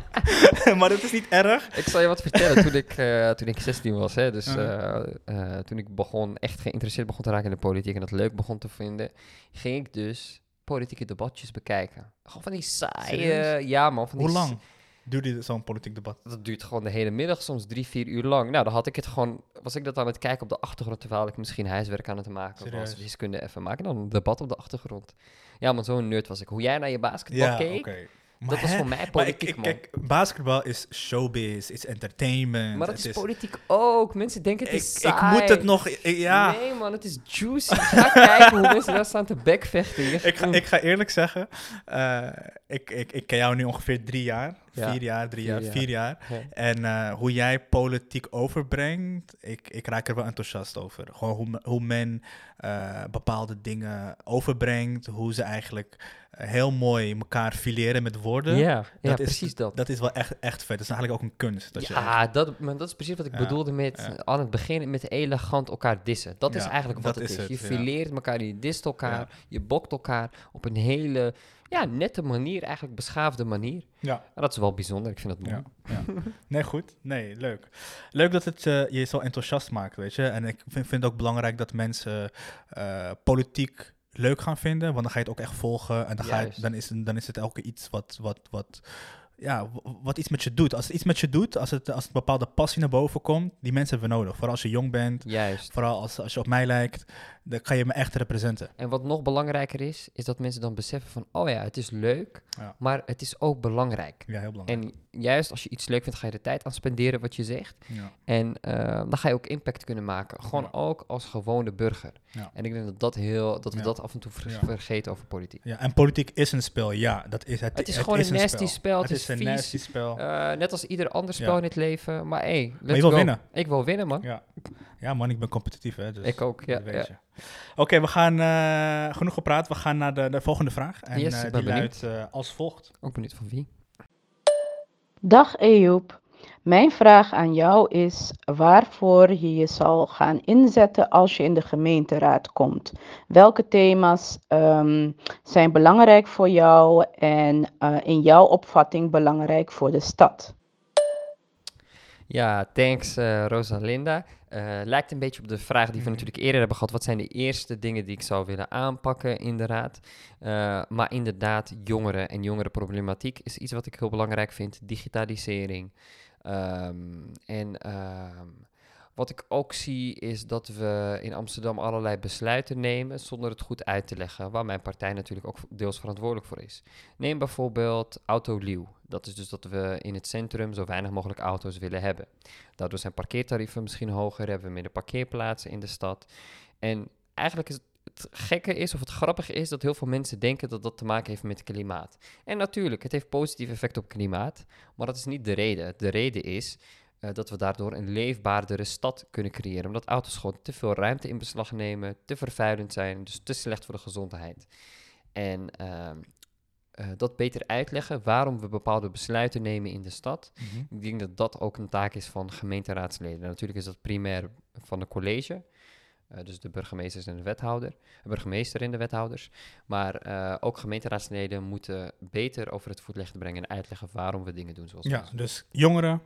maar dat is niet erg. Ik zal je wat vertellen. toen, ik, uh, toen ik 16 was, hè, dus uh, uh, toen ik begon, echt geïnteresseerd begon te raken in de politiek en dat leuk begon te vinden, ging ik dus politieke debatjes bekijken. Gewoon van die saaie... Ja, man. Van Hoe die lang duurde zo'n politiek debat? Dat duurt gewoon de hele middag, soms drie, vier uur lang. Nou, dan had ik het gewoon... Was ik dat aan het kijken op de achtergrond, terwijl ik misschien huiswerk aan het maken Serieus? was. Wiskunde even maken, dan een debat op de achtergrond. Ja, maar zo'n nerd was ik. Hoe jij naar je basketbal Ja, keek, oké. dat Maar was hè? voor mij Maar ik, politiek, ik, man. kijk, basketbal is showbiz, is entertainment. maar dat is politiek ook. Mensen denken het Ik, is ik saai. moet het nog... ik- ja, Nee, man, het is juicy. Ga kijken hoe mensen daar staan te backvechten. Je- ik, ga, ik ga eerlijk zeggen, eh, ik, ik, ik ken jou nu ongeveer drie jaar. Ja, Vier jaar, drie vier jaar, jaar. vier jaar. Ja. En eh, hoe jij politiek overbrengt, ik, ik raak er wel enthousiast over. Gewoon hoe, hoe men eh, bepaalde dingen overbrengt, hoe ze eigenlijk eh, heel mooi elkaar fileren met woorden. Ja, ja Dat is- precies dat. Dat is wel echt, echt vet. Dat is eigenlijk ook een kunst. Dat je ja, dat, maar dat is precies wat ik Ja, bedoelde met ja. aan het begin met elegant elkaar dissen. Dat is eigenlijk wat het is is. het, je fileert elkaar, je dist elkaar, je bokt elkaar op een hele ja, nette manier, eigenlijk beschaafde manier. Ja. En dat is wel bijzonder, ik vind dat mooi. Ja, ja. Nee, goed. Nee, leuk. Leuk dat het eh, je zo enthousiast maakt, weet je. En ik vind, vind het ook belangrijk dat mensen eh, politiek leuk gaan vinden, want dan ga je het ook echt volgen en dan, ga je, dan, is, het- dan is het elke iets wat, wat, wat, ja, wat iets met je doet. Als het iets met je doet, als het, als een bepaalde passie naar boven komt, die mensen hebben we nodig. Vooral als je jong bent, Juist. vooral als, als je op mij lijkt, dan kan je me echt representen. En wat nog belangrijker is, is dat mensen dan beseffen van, oh ja, het is leuk, Ja. maar het is ook belangrijk. Ja, heel belangrijk. En juist als je iets leuk vindt, ga je er tijd aan spenderen wat je zegt. ja. En eh, dan ga je ook impact kunnen maken. Gewoon Ja. ook als gewone burger. Ja. En ik denk dat, dat, heel, dat we dat af en toe vergeten over politiek. ja, en politiek is een spel, ja. Dat is, het, Het is gewoon een nasty spel, het Het is is een vies. nasty spel. Eh, net als ieder ander spel in het leven. Maar hey, let's maar je wil go. winnen. Ik wil winnen, man. Ja. ja, man, ik ben competitief, hè. Dus Ik ook, ja, dat weet ja. je. Oké, we gaan eh, genoeg gepraat. We gaan naar de, de volgende vraag. En Yes, eh, die luidt eh, als volgt. Ook benieuwd van wie. Dag Ejoep. Mijn vraag aan jou is waarvoor je je zal gaan inzetten als je in de gemeenteraad komt. Welke thema's ehm, zijn belangrijk voor jou en eh, in jouw opvatting belangrijk voor de stad? Ja, thanks eh, Rosalinda. Eh, lijkt een beetje op de vraag die we natuurlijk eerder hebben gehad. Wat zijn de eerste dingen die ik zou willen aanpakken in de raad? Eh, maar inderdaad, jongeren en jongerenproblematiek is iets wat ik heel belangrijk vind. Digitalisering. Ehm, en ehm, wat ik ook zie is dat we in Amsterdam allerlei besluiten nemen zonder het goed uit te leggen. Waar mijn partij natuurlijk ook deels verantwoordelijk voor is. Neem bijvoorbeeld Autolieuw. Dat is dus dat we in het centrum zo weinig mogelijk auto's willen hebben. Daardoor zijn parkeertarieven misschien hoger, hebben we minder parkeerplaatsen in de stad. En eigenlijk is het, het gekke is, of het grappige is, dat heel veel mensen denken dat dat te maken heeft met klimaat. En natuurlijk, het heeft positief effect op klimaat, maar dat is niet de reden. De reden is eh, dat we daardoor een leefbaardere stad kunnen creëren. Omdat auto's gewoon te veel ruimte in beslag nemen, te vervuilend zijn, dus te slecht voor de gezondheid. En ehm, eh, dat beter uitleggen waarom we bepaalde besluiten nemen in de stad. Ik denk dat dat ook een taak is van gemeenteraadsleden. Natuurlijk is dat primair van de college. eh, dus de burgemeesters en de wethouder. De burgemeester en de wethouders. Maar ook gemeenteraadsleden moeten beter over het voetlicht brengen en uitleggen waarom we dingen doen zoals we Ja, dus jongeren.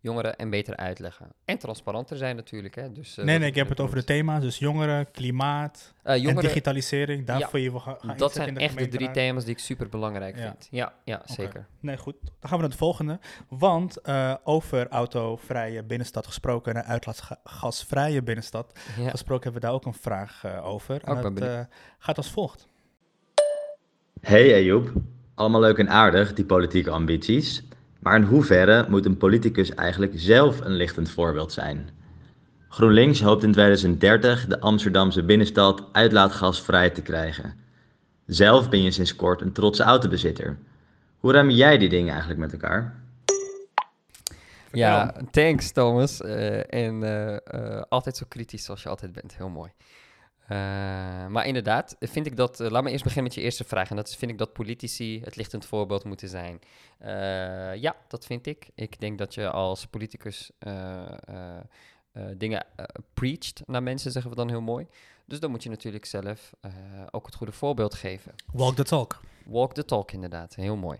Jongeren en beter uitleggen. En transparanter zijn natuurlijk. Hè? Dus, eh, nee, nee, ik heb het over de thema's. Dus jongeren, klimaat Eh, en digitalisering. Daarvoor je gaan dat zijn in de echt de drie thema's die ik super belangrijk Ja. vind. Ja, ja zeker. Nee, goed. Dan gaan we naar het volgende. Want eh, over autovrije binnenstad gesproken en uitlaatgasvrije binnenstad Ja. gesproken hebben we daar ook een vraag eh, over. ik En ben dat eh, gaat als volgt. Hey Ayoub, allemaal leuk en aardig, die politieke ambities. Maar in hoeverre moet een politicus eigenlijk zelf een lichtend voorbeeld zijn? GroenLinks hoopt in 2030 de Amsterdamse binnenstad uitlaatgasvrij te krijgen. Zelf ben je sinds kort een trotse autobezitter. Hoe ruim jij die dingen eigenlijk met elkaar? Ja, thanks Thomas. Eh, en eh, eh, altijd zo kritisch zoals je altijd bent. Heel mooi. Eh, maar inderdaad, vind ik dat. eh, laat me eerst beginnen met je eerste vraag. En dat is: vind ik dat politici het lichtend voorbeeld moeten zijn? Eh, ja, dat vind ik. Ik denk dat je als politicus dingen preacht naar mensen, zeggen we dan heel mooi. Dus dan moet je natuurlijk zelf ook het goede voorbeeld geven. Walk the talk. Walk the talk, inderdaad. Heel mooi.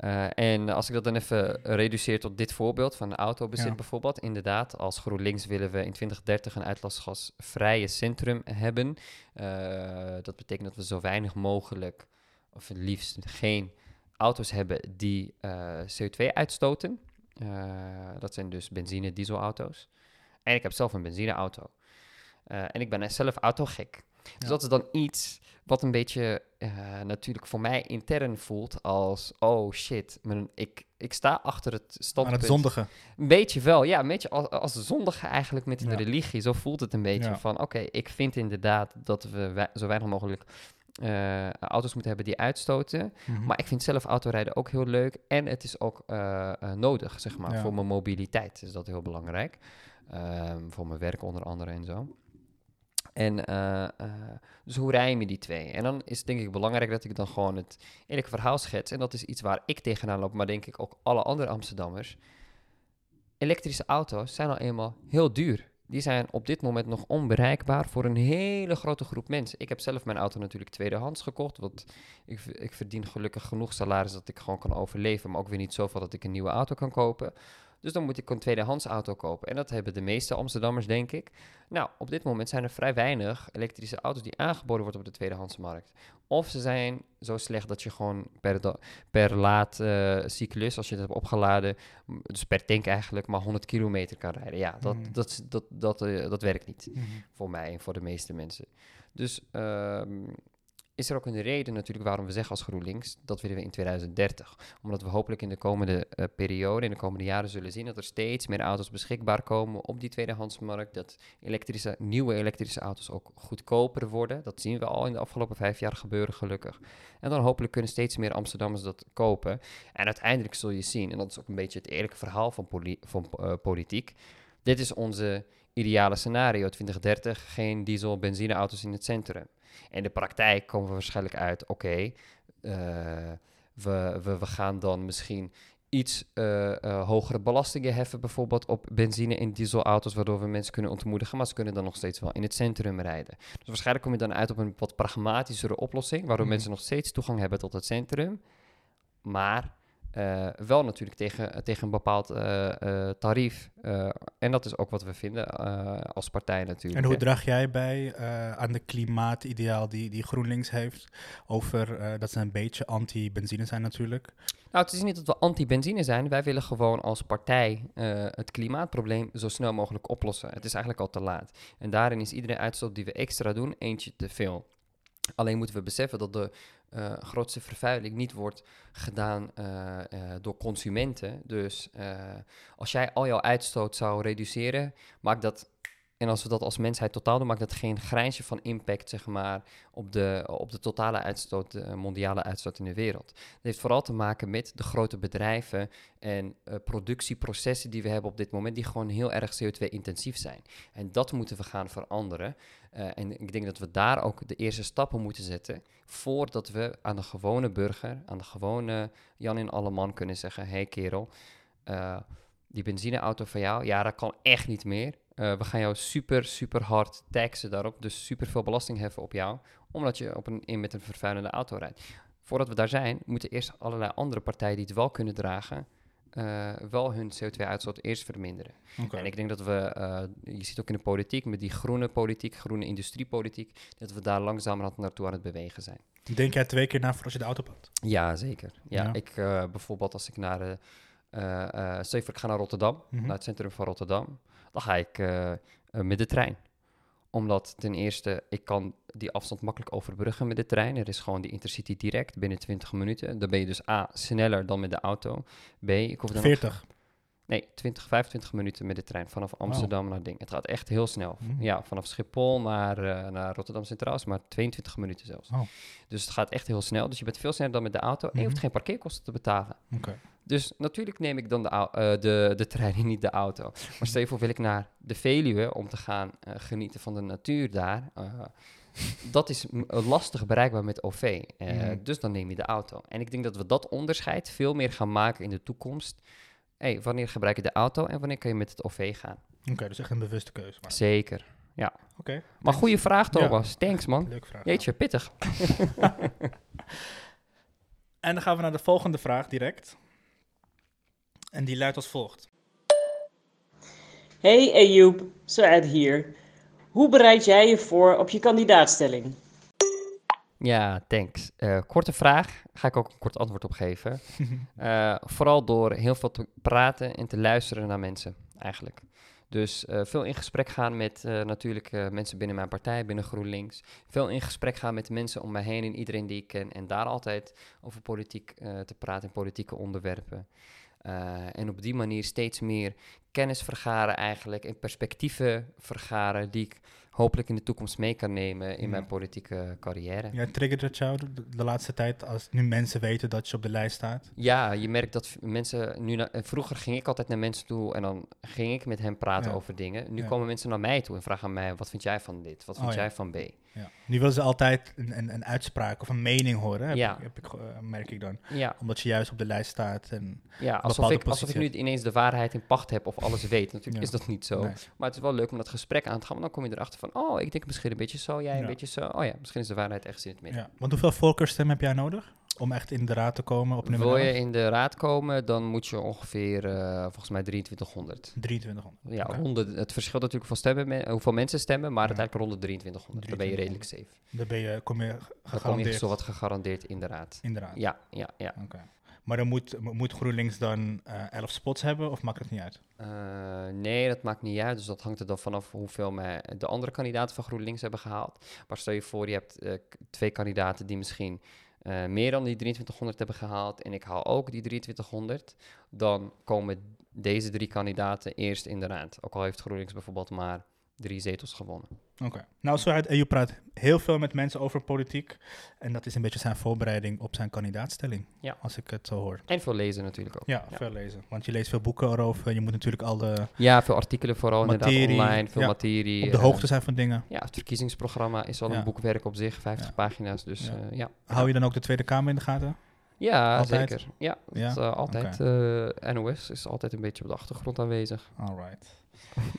Eh, en als ik dat dan even reduceer tot dit voorbeeld van autobezit Ja. bijvoorbeeld. Inderdaad, als GroenLinks willen we in 2030 een uitlasgasvrije centrum hebben. Eh, dat betekent dat we zo weinig mogelijk, of het liefst geen auto's hebben die eh, CO2 uitstoten. Dat zijn dus benzine, dieselauto's. En ik heb zelf een benzineauto. Eh, en ik ben zelf autogek. Dus Ja. dat is dan iets wat een beetje eh, natuurlijk voor mij intern voelt als... Oh shit, mijn, ik, ik sta achter het Aan standpunt. het zondigen. Een beetje wel, ja. Een beetje als, als zondige eigenlijk met een Ja. religie. Zo voelt het een beetje Ja. van... Oké, ik vind inderdaad dat we zo weinig mogelijk eh, auto's moeten hebben die uitstoten. Mhm. Maar ik vind zelf autorijden ook heel leuk. En het is ook nodig, zeg maar. Ja. Voor mijn mobiliteit is dat heel belangrijk. Ehm, voor mijn werk onder andere en zo. En eh, eh, dus hoe rijm je die twee? En dan is het denk ik belangrijk dat ik dan gewoon het eerlijke verhaal schets. En dat is iets waar ik tegenaan loop, maar denk ik ook alle andere Amsterdammers. Elektrische auto's zijn al eenmaal heel duur. Die zijn op dit moment nog onbereikbaar voor een hele grote groep mensen. Ik heb zelf mijn auto natuurlijk tweedehands gekocht. Want ik, ik verdien gelukkig genoeg salaris dat ik gewoon kan overleven. Maar ook weer niet zoveel dat ik een nieuwe auto kan kopen. Dus dan moet ik een tweedehands auto kopen. En dat hebben de meeste Amsterdammers, denk ik. Nou, op dit moment zijn er vrij weinig elektrische auto's die aangeboden worden op de tweedehandsmarkt. Of ze zijn zo slecht dat je gewoon per, per laat eh, cyclus, als je het hebt opgeladen, dus per tank eigenlijk, maar 100 kilometer kan rijden. Ja, dat, Mhm. dat, dat, dat, eh, dat werkt niet Mhm. voor mij en voor de meeste mensen. Dus ehm, is er ook een reden natuurlijk waarom we zeggen als GroenLinks dat willen we in 2030. Omdat we hopelijk in de komende eh, periode, in de komende jaren zullen zien dat er steeds meer auto's beschikbaar komen op die tweedehandsmarkt. Dat elektrische, nieuwe elektrische auto's ook goedkoper worden. Dat zien we al in de afgelopen vijf jaar gebeuren gelukkig. En dan hopelijk kunnen steeds meer Amsterdammers dat kopen. En uiteindelijk zul je zien, en dat is ook een beetje het eerlijke verhaal van, van eh, politiek. Dit is onze ideale scenario 2030, geen diesel benzineauto's in het centrum. In de praktijk komen we waarschijnlijk uit, oké, eh, we, we, we gaan dan misschien iets eh, eh, hogere belastingen heffen, bijvoorbeeld op benzine- en dieselauto's, waardoor we mensen kunnen ontmoedigen, maar ze kunnen dan nog steeds wel in het centrum rijden. Dus waarschijnlijk kom je dan uit op een wat pragmatischere oplossing, waardoor Mhm. mensen nog steeds toegang hebben tot het centrum, maar eh, wel natuurlijk tegen, tegen een bepaald eh, eh, tarief. Eh, en dat is ook wat we vinden eh, als partij natuurlijk. En hoe draag jij bij eh, aan de klimaatideaal die, die GroenLinks heeft? Over eh, dat ze een beetje anti-benzine zijn natuurlijk. Nou, het is niet dat we anti-benzine zijn. Wij willen gewoon als partij eh, het klimaatprobleem zo snel mogelijk oplossen. Het is eigenlijk al te laat. En daarin is iedere uitstoot die we extra doen, eentje te veel. Alleen moeten we beseffen dat de eh, grootste vervuiling niet wordt gedaan eh, eh, door consumenten. Dus als jij al jouw uitstoot zou reduceren, maakt dat, en als we dat als mensheid totaal doen, maakt dat geen grijnsje van impact zeg maar, op, de, op de totale uitstoot, mondiale uitstoot in de wereld. Dat heeft vooral te maken met de grote bedrijven en eh, productieprocessen die we hebben op dit moment, die gewoon heel erg CO2-intensief zijn. En dat moeten we gaan veranderen. Eh, en ik denk dat we daar ook de eerste stappen moeten zetten, voordat we aan de gewone burger, aan de gewone Jan in alle man kunnen zeggen, hé hey kerel, eh, die benzineauto van jou, ja, dat kan echt niet meer. Eh, we gaan jou super, super hard taxen daarop, dus super veel belasting heffen op jou, omdat je op een, in met een vervuilende auto rijdt. Voordat we daar zijn, moeten eerst allerlei andere partijen die het wel kunnen dragen, eh, wel hun CO2-uitstoot eerst verminderen. En ik denk dat we, eh, je ziet ook in de politiek, met die groene politiek, groene industriepolitiek, dat we daar langzamerhand naartoe aan het bewegen zijn. Denk jij twee keer na voor als je de auto pakt? Ja, zeker. Ja, Ja. ik bijvoorbeeld als ik naar, eh, stel ik ga naar Rotterdam, Mhm. naar het centrum van Rotterdam, dan ga ik eh, eh, met de trein. Omdat ten eerste, ik kan die afstand makkelijk overbruggen met de trein. Er is gewoon die Intercity direct binnen 20 minuten. Dan ben je dus A, sneller dan met de auto. B, ik hoef dan nog- 40. Nee, 20, 25 minuten met de trein vanaf Amsterdam naar Ding. Het gaat echt heel snel. Mhm. Ja, vanaf Schiphol naar, eh, naar Rotterdam Centraal is maar 22 minuten zelfs. Oh. Dus het gaat echt heel snel. Dus je bent veel sneller dan met de auto en je hoeft Mhm. geen parkeerkosten te betalen. Oké. Dus natuurlijk neem ik dan de, eh, de, de trein en niet de auto. Maar stel je voor, wil ik naar de Veluwe om te gaan eh, genieten van de natuur daar. eh, dat is lastig bereikbaar met OV. Mhm. Dus dan neem je de auto. En ik denk dat we dat onderscheid veel meer gaan maken in de toekomst. Hey, wanneer gebruik je de auto en wanneer kun je met het OV gaan? Oké, dus echt een bewuste keuze. Maar. Zeker. Ja. Oké. Maar goede vraag, Ja. Thomas. Thanks, man. Leuke vraag. Jeetje, pittig. En dan gaan we naar de volgende vraag direct. En die luidt als volgt. Hey Ejoep, Saad hier. Hoe bereid jij je voor op je kandidaatstelling? Ja, thanks. Eh, korte vraag. Ga ik ook een kort antwoord op geven. Eh, vooral door heel veel te praten en te luisteren naar mensen, eigenlijk. Dus eh, veel in gesprek gaan met eh, natuurlijk eh, mensen binnen mijn partij, binnen GroenLinks. Veel in gesprek gaan met mensen om mij heen en iedereen die ik ken. En daar altijd over politiek eh, te praten en politieke onderwerpen. Eh, en op die manier steeds meer kennis vergaren eigenlijk en perspectieven vergaren die ik hopelijk in de toekomst mee kan nemen in Ja. mijn politieke carrière. Ja, triggert het jou de, laatste tijd als nu mensen weten dat je op de lijst staat? Ja, je merkt dat mensen nu... na- eh, vroeger ging ik altijd naar mensen toe en dan ging ik met hen praten Ja. over dingen. Nu Ja. komen mensen naar mij toe en vragen aan mij... wat vind jij van dit? Wat vind Oh, ja. jij van B? Ja. Nu willen ze altijd een, een, een uitspraak of een mening horen, heb Ja. ik, heb ik, eh, merk ik dan. Ja, Omdat je juist op de lijst staat. En ja alsof, ik, alsof ik nu ineens de waarheid in pacht heb of alles weet. Natuurlijk is dat niet zo. Nee. Maar het is wel leuk om dat gesprek aan te gaan. Want dan kom je erachter van... oh, ik denk misschien een beetje zo, jij een beetje zo. Oh ja, misschien is de waarheid echt in het midden. Ja. Want hoeveel voorkeurstem heb jij nodig om echt in de raad te komen op nummer Wil je 11? in de raad komen, dan moet je ongeveer eh, volgens mij 2300. 2300. Ja, Oké. ronde, het verschilt natuurlijk van stemmen, me- hoeveel mensen stemmen, maar Ja. uiteindelijk rond de 2300. Dan ben je redelijk safe. Dan ben je, kom je Dan kom je gegarandeerd zo wat gegarandeerd in de raad. in de raad. Ja, ja, ja. Oké. Maar dan moet, moet GroenLinks dan eh 11 spots hebben of maakt het niet uit? Eh, nee, dat maakt niet uit. Dus dat hangt er dan vanaf hoeveel mij de andere kandidaten van GroenLinks hebben gehaald. Maar stel je voor, je hebt eh, twee kandidaten die misschien eh, meer dan die 2300 hebben gehaald. En ik haal ook die 2300. Dan komen deze drie kandidaten eerst in de raad. Ook al heeft GroenLinks bijvoorbeeld maar drie zetels gewonnen. Oké. Nou, zo uit EU praat heel veel met mensen over politiek. En dat is een beetje zijn voorbereiding op zijn kandidaatstelling. Ja. Als ik het zo hoor. En veel lezen natuurlijk ook. Ja, veel lezen. Want je leest veel boeken erover. Je moet natuurlijk al de, Ja, veel artikelen vooral Materie, inderdaad online, veel ja, materie. op de eh, hoogte zijn van dingen. Ja, het verkiezingsprogramma is al een boekwerk op zich, 50 Ja. pagina's. Dus ja, ja. Hou je dan ook de Tweede Kamer in de gaten? Ja, Altijd? zeker. Ja, Ja? het, eh, altijd. eh, NOS is altijd een beetje op de achtergrond aanwezig. Alright.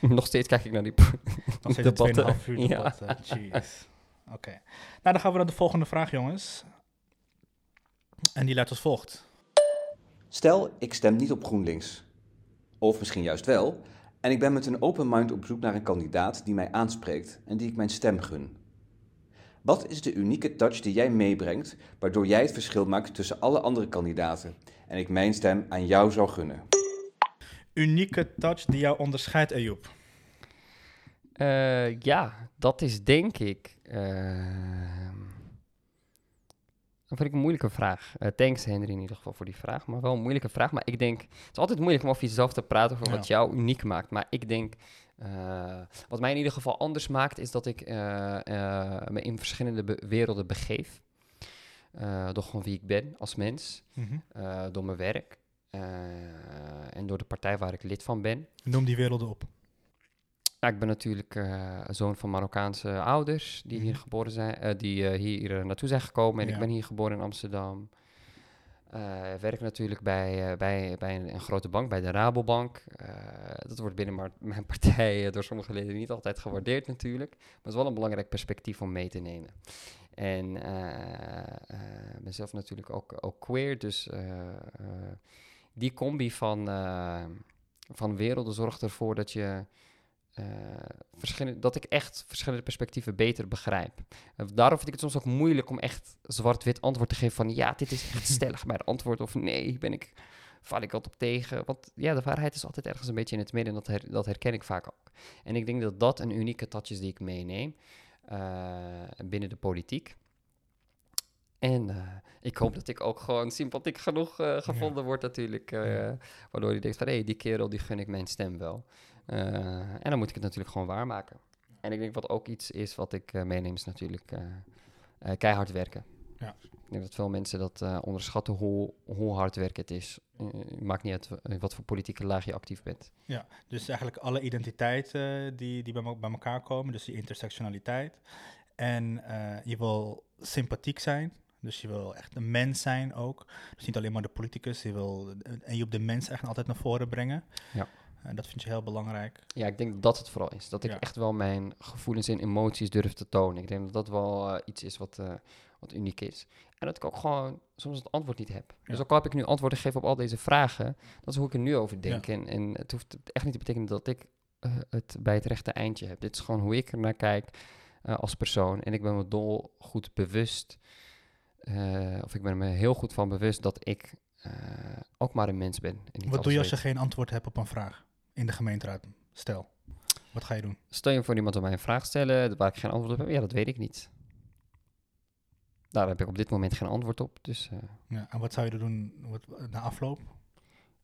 Nog steeds kijk ik naar die Nog steeds debatten. 2,5 uur. Ja. eh, Jeez. Oké. Nou, dan gaan we naar de volgende vraag, jongens. En die luidt als volgt. Stel, ik stem niet op GroenLinks. Of misschien juist wel. En ik ben met een open mind op zoek naar een kandidaat die mij aanspreekt en die ik mijn stem gun. Wat is de unieke touch die jij meebrengt, waardoor jij het verschil maakt tussen alle andere kandidaten en ik mijn stem aan jou zou gunnen? Unieke touch die jou onderscheidt, Ayoub. Eh, ja, dat is denk ik. ehm, dat vind ik een moeilijke vraag. Eh, thanks Henry in ieder geval voor die vraag. Maar wel een moeilijke vraag. Maar ik denk, het is altijd moeilijk om over jezelf te praten over wat jou uniek maakt. Maar ik denk, eh, wat mij in ieder geval anders maakt, is dat ik eh, eh, me in verschillende be- werelden begeef. Door gewoon wie ik ben als mens. Mhm. door mijn werk. en door de partij waar ik lid van ben. Noem die werelden op. Nou, ik ben natuurlijk zoon van Marokkaanse ouders die hier Mhm. geboren zijn, die hier naartoe zijn gekomen. En Ja. ik ben hier geboren in Amsterdam. Eh, werk natuurlijk bij, eh, bij, bij een, grote bank, bij de Rabobank. Eh, dat wordt binnen mijn partij door sommige leden niet altijd gewaardeerd natuurlijk. Maar het is wel een belangrijk perspectief om mee te nemen. En ik ben zelf natuurlijk ook, ook queer, dus die combi van, van werelden zorgt ervoor dat je eh, verschillende, dat ik echt verschillende perspectieven beter begrijp. En daarom vind ik het soms ook moeilijk om echt zwart-wit antwoord te geven van ja, dit is echt stellig mijn antwoord of nee, ben ik, val ik altijd op tegen. Want ja, de waarheid is altijd ergens een beetje in het midden en dat, her- dat herken ik vaak ook. En ik denk dat dat een unieke touch is die ik meeneem eh, binnen de politiek. En eh, ik hoop dat ik ook gewoon sympathiek genoeg eh, gevonden word natuurlijk. eh, Ja. Waardoor je denkt van, hé, die kerel, die gun ik mijn stem wel. Eh, en dan moet ik het natuurlijk gewoon waarmaken. En ik denk wat ook iets is wat ik eh, meeneem, is natuurlijk eh, keihard werken. Ja. Ik denk dat veel mensen dat onderschatten hoe, hoe hard werken het is. Maakt niet uit wat voor politieke laag je actief bent. Ja, dus eigenlijk alle identiteiten die, die bij, me- bij elkaar komen, dus die intersectionaliteit. En je wil sympathiek zijn. Dus je wil echt een mens zijn ook. Dus niet alleen maar de politicus. Je wil, en je op de mens echt altijd naar voren brengen. Ja. En dat vind je heel belangrijk. Ja, ik denk dat het vooral is. Dat ik Ja. echt wel mijn gevoelens en emoties durf te tonen. Ik denk dat dat wel eh, iets is wat, eh, wat uniek is. En dat ik ook gewoon soms het antwoord niet heb. Dus ook al heb ik nu antwoorden gegeven op al deze vragen, dat is hoe ik er nu over Ja. denk. En, en het hoeft echt niet te betekenen dat ik eh, het bij het rechte eindje heb. Dit is gewoon hoe ik er naar kijk als persoon. En ik ben me dol goed bewust, of ik ben me heel goed van bewust dat ik ook maar een mens ben. En Wat doe je als je geen antwoord hebt op een vraag in de gemeenteraad? Stel, wat ga je doen? Stel je voor iemand om mij een vraag stellen waar ik geen antwoord op heb. Ja, dat weet ik niet. Daar heb ik op dit moment geen antwoord op. Dus eh, Ja, en wat zou je doen wat, na afloop?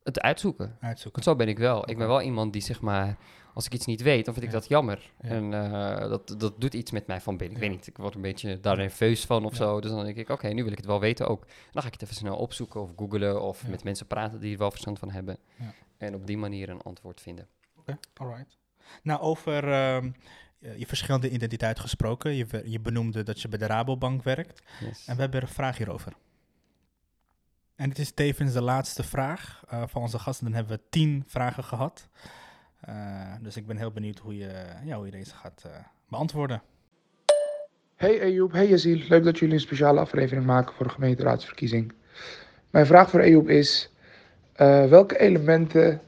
het uitzoeken. Uitzoeken. Zo ben ik wel. Ik ben wel iemand die zeg maar, als ik iets niet weet, dan vind ik Ja. dat jammer. Ja. En eh, dat, dat doet iets met mij van binnen. Ik weet niet, ik word een beetje daar nerveus van of zo. Dus dan denk ik, oké, nu wil ik het wel weten ook. Dan ga ik het even snel opzoeken of googlen of met mensen praten die er wel verstand van hebben. En op die manier een antwoord vinden. Oké, alright. Nou, over ehm, je verschillende identiteiten gesproken. Je, je benoemde dat je bij de Rabobank werkt. Yes. En we hebben er een vraag hierover. En het is tevens de laatste vraag eh, van onze gasten. Dan hebben we tien vragen gehad. Eh, dus ik ben heel benieuwd hoe je, ja, hoe je deze gaat eh, beantwoorden. Hey Ejoep, hey Yazil. Leuk dat jullie een speciale aflevering maken voor de gemeenteraadsverkiezing. Mijn vraag voor Ejoep is: eh, welke elementen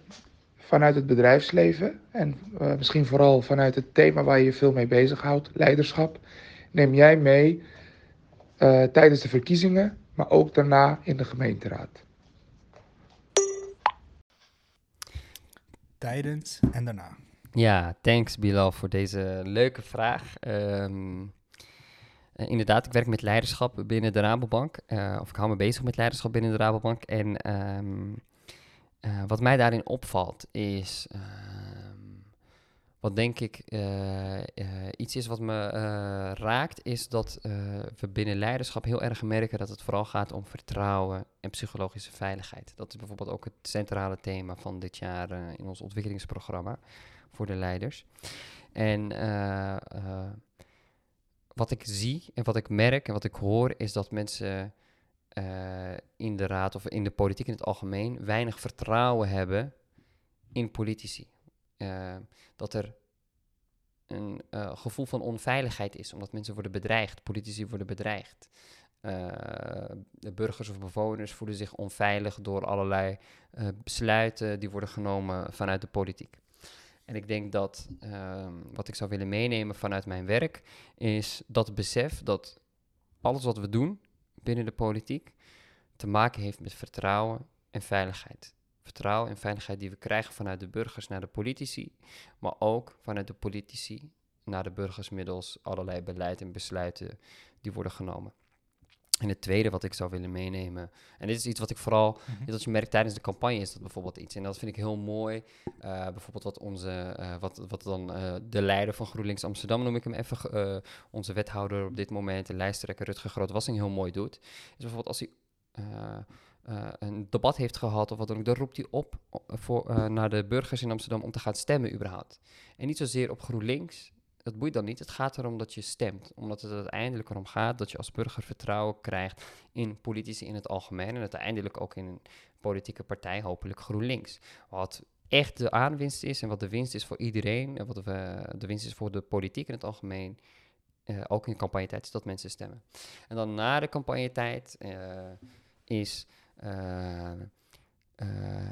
vanuit het bedrijfsleven en eh, misschien vooral vanuit het thema waar je je veel mee bezighoudt, leiderschap, neem jij mee eh, tijdens de verkiezingen, maar ook daarna in de gemeenteraad? Tijdens en daarna. Ja, thanks Bilal voor deze leuke vraag. Ehm, eh, inderdaad, ik werk met leiderschap binnen de Rabobank. eh, of ik hou me bezig met leiderschap binnen de Rabobank. En ehm, eh, wat mij daarin opvalt is, ehm, wat denk ik eh, eh, iets is wat me raakt, is dat we binnen leiderschap heel erg merken dat het vooral gaat om vertrouwen en psychologische veiligheid. Dat is bijvoorbeeld ook het centrale thema van dit jaar in ons ontwikkelingsprogramma voor de leiders. En wat ik zie en wat ik merk en wat ik hoor, is dat mensen eh, in de raad of in de politiek in het algemeen weinig vertrouwen hebben in politici. Eh, dat er een eh, gevoel van onveiligheid is, omdat mensen worden bedreigd, politici worden bedreigd. De burgers of bewoners voelen zich onveilig door allerlei besluiten die worden genomen vanuit de politiek. En ik denk dat ehm, wat ik zou willen meenemen vanuit mijn werk is dat besef dat alles wat we doen binnen de politiek te maken heeft met vertrouwen en veiligheid. Vertrouwen en veiligheid die we krijgen vanuit de burgers naar de politici, maar ook vanuit de politici naar de burgers middels allerlei beleid en besluiten die worden genomen. En het tweede wat ik zou willen meenemen, en dit is iets wat ik vooral, Mhm. dat je merkt tijdens de campagne is dat bijvoorbeeld iets. En dat vind ik heel mooi. Eh, bijvoorbeeld wat onze, eh, wat, wat dan eh, de leider van GroenLinks Amsterdam, noem ik hem even, onze wethouder op dit moment, de lijsttrekker Rutger Groot-Wassing heel mooi doet. Is bijvoorbeeld als hij een debat heeft gehad of wat dan ook, dan roept hij op voor, naar de burgers in Amsterdam om te gaan stemmen überhaupt. En niet zozeer op GroenLinks, dat boeit dan niet. Het gaat erom dat je stemt. Omdat het uiteindelijk erom gaat dat je als burger vertrouwen krijgt in politici in het algemeen. En uiteindelijk ook in een politieke partij, hopelijk GroenLinks. Wat echt de aanwinst is en wat de winst is voor iedereen. En wat we, de winst is voor de politiek in het algemeen. eh, ook in campagnetijd, is dat mensen stemmen. En dan na de campagnetijd eh, is eh, eh,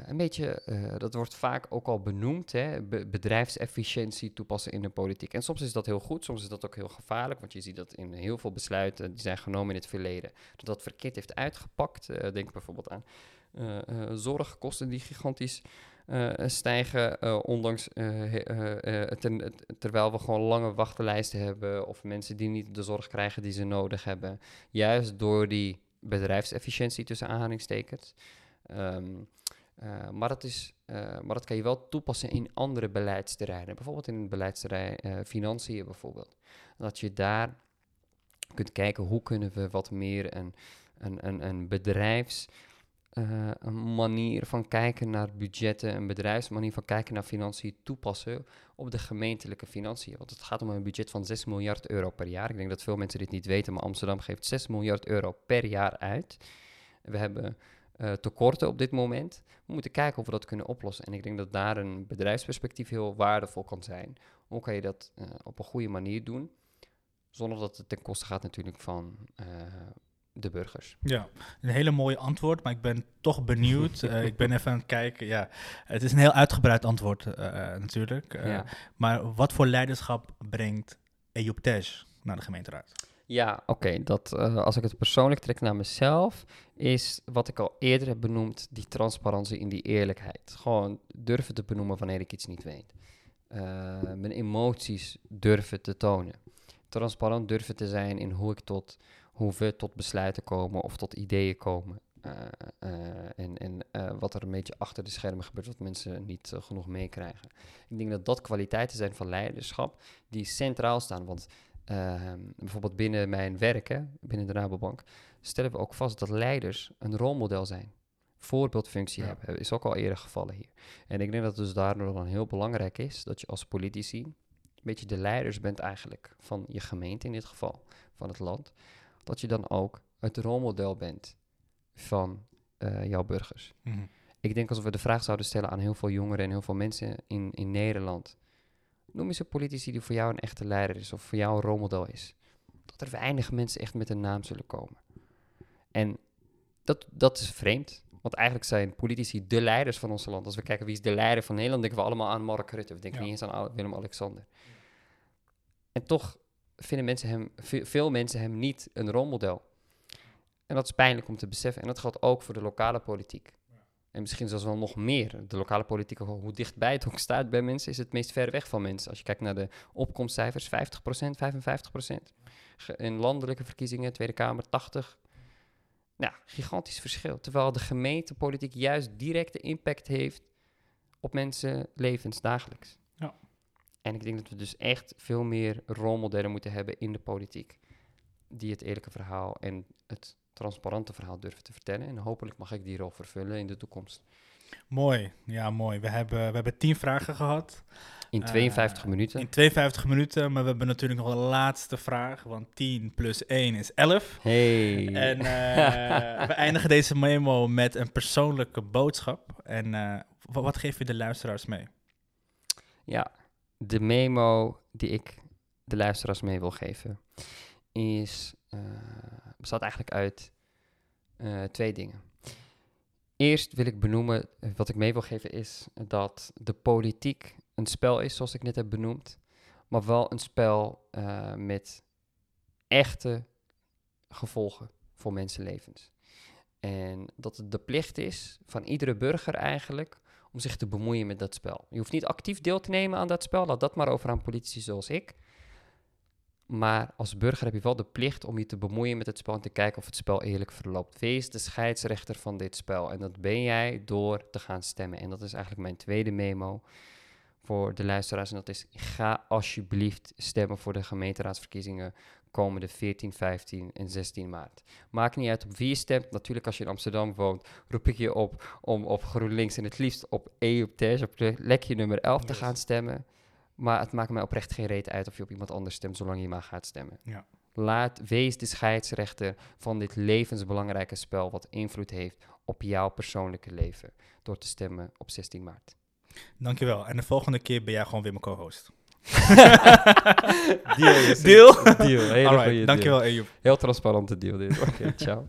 een beetje, eh, dat wordt vaak ook al benoemd, hè, be- bedrijfsefficiëntie toepassen in de politiek. En soms is dat heel goed, soms is dat ook heel gevaarlijk, want je ziet dat in heel veel besluiten die zijn genomen in het verleden, dat dat verkeerd heeft uitgepakt. Eh, denk bijvoorbeeld aan zorgkosten die gigantisch stijgen, ondanks, terwijl we gewoon lange wachtenlijsten hebben of mensen die niet de zorg krijgen die ze nodig hebben. Juist door die bedrijfsefficiëntie tussen aanhalingstekens. Ehm, eh, maar, dat is, eh, kan je wel toepassen in andere beleidsterreinen. Bijvoorbeeld in het beleidsterrein eh, financiën bijvoorbeeld. Dat je daar kunt kijken hoe kunnen we wat meer een, een, een, een van kijken naar budgetten, een bedrijfsmanier van kijken naar financiën toepassen op de gemeentelijke financiën. Want het gaat om een budget van 6 miljard euro per jaar. Ik denk dat veel mensen dit niet weten, maar Amsterdam geeft 6 miljard euro per jaar uit. We hebben uh, tekorten op dit moment. We moeten kijken of we dat kunnen oplossen. En ik denk dat daar een bedrijfsperspectief heel waardevol kan zijn. Hoe kan je dat uh, op een goede manier doen? Zonder dat het ten koste gaat natuurlijk van uh, de burgers. Ja, een hele mooie antwoord, maar ik ben toch benieuwd. uh, ik ben even aan het kijken. Ja, het is een heel uitgebreid antwoord uh, natuurlijk. Uh, ja. Maar wat voor leiderschap brengt Ejob naar de gemeenteraad? Ja, oké. Okay, dat als ik het persoonlijk trek naar mezelf, is wat ik al eerder heb benoemd, die transparantie in die eerlijkheid. Gewoon durven te benoemen wanneer ik iets niet weet. mijn emoties durven te tonen. Transparant durven te zijn in hoe ik tot hoe we tot besluiten komen of tot ideeën komen. Uh, uh, en en wat er een beetje achter de schermen gebeurt, wat mensen niet genoeg meekrijgen. Ik denk dat dat kwaliteiten zijn van leiderschap die centraal staan. Want ehm, bijvoorbeeld binnen mijn werk, hè, binnen de Rabobank, stellen we ook vast dat leiders een rolmodel zijn. Voorbeeldfunctie ja. hebben, is ook al eerder gevallen hier. En ik denk dat het dus daardoor dan heel belangrijk is dat je als politici een beetje de leiders bent eigenlijk van je gemeente in dit geval, van het land dat je dan ook het rolmodel bent van uh, jouw burgers. Mm -hmm. Ik denk als we de vraag zouden stellen aan heel veel jongeren en heel veel mensen in, in Nederland. Noem eens een politici die voor jou een echte leider is of voor jou een rolmodel is. Dat er weinig mensen echt met een naam zullen komen. En dat, dat is vreemd. Want eigenlijk zijn politici de leiders van ons land. Als we kijken wie is de leider van Nederland, denken we allemaal aan Mark Rutte. We denken ja. niet eens aan Willem-Alexander. En toch vinden mensen hem, veel mensen hem niet een rolmodel. En dat is pijnlijk om te beseffen. En dat geldt ook voor de lokale politiek. En misschien zelfs wel nog meer. De lokale politiek, hoe dichtbij het ook staat bij mensen, is het meest ver weg van mensen. Als je kijkt naar de opkomstcijfers, 50%, 55%. In landelijke verkiezingen, Tweede Kamer, 80. Nou, gigantisch verschil. Terwijl de gemeentepolitiek juist directe impact heeft op mensen levens dagelijks. Ja. En ik denk dat we dus echt veel meer rolmodellen moeten hebben in de politiek. Die het eerlijke verhaal en het transparante verhaal durven te vertellen. En hopelijk mag ik die rol vervullen in de toekomst. Mooi, ja mooi. We hebben, we hebben tien vragen gehad. In 52 uh, minuten. In 52 minuten, maar we hebben natuurlijk nog een laatste vraag, want 10 plus 1 is 11. Hey. En uh, we eindigen deze memo met een persoonlijke boodschap. En uh, wat, wat geef je de luisteraars mee? Ja, de memo die ik de luisteraars mee wil geven, is, bestaat eigenlijk uit uh, twee dingen. Eerst wil ik benoemen, wat ik mee wil geven is dat de politiek een spel is, zoals ik net heb benoemd, maar wel een spel met echte gevolgen voor mensenlevens. En dat het de plicht is van iedere burger eigenlijk om zich te bemoeien met dat spel. Je hoeft niet actief deel te nemen aan dat spel, laat dat maar over aan politici zoals ik. Maar als burger heb je wel de plicht om je te bemoeien met het spel en te kijken of het spel eerlijk verloopt. Wees de scheidsrechter van dit spel. En dat ben jij door te gaan stemmen. En dat is eigenlijk mijn tweede memo voor de luisteraars. En dat is: ga alsjeblieft stemmen voor de gemeenteraadsverkiezingen komende 14, 15 en 16 maart. Maakt niet uit op wie je stemt. Natuurlijk, als je in Amsterdam woont, roep ik je op om op GroenLinks en het liefst op EU op op lekje nummer 11 te gaan stemmen. Maar het maakt mij oprecht geen reet uit of je op iemand anders stemt, zolang je maar gaat stemmen. Ja. Laat, wees de scheidsrechter van dit levensbelangrijke spel wat invloed heeft op jouw persoonlijke leven door te stemmen op 16 maart. Dankjewel. En de volgende keer ben jij gewoon weer mijn co-host. deal. Deal? Deal. Hele Alright, dankjewel deal. Ejoep. Heel transparante deal dit. Oké, okay, ciao.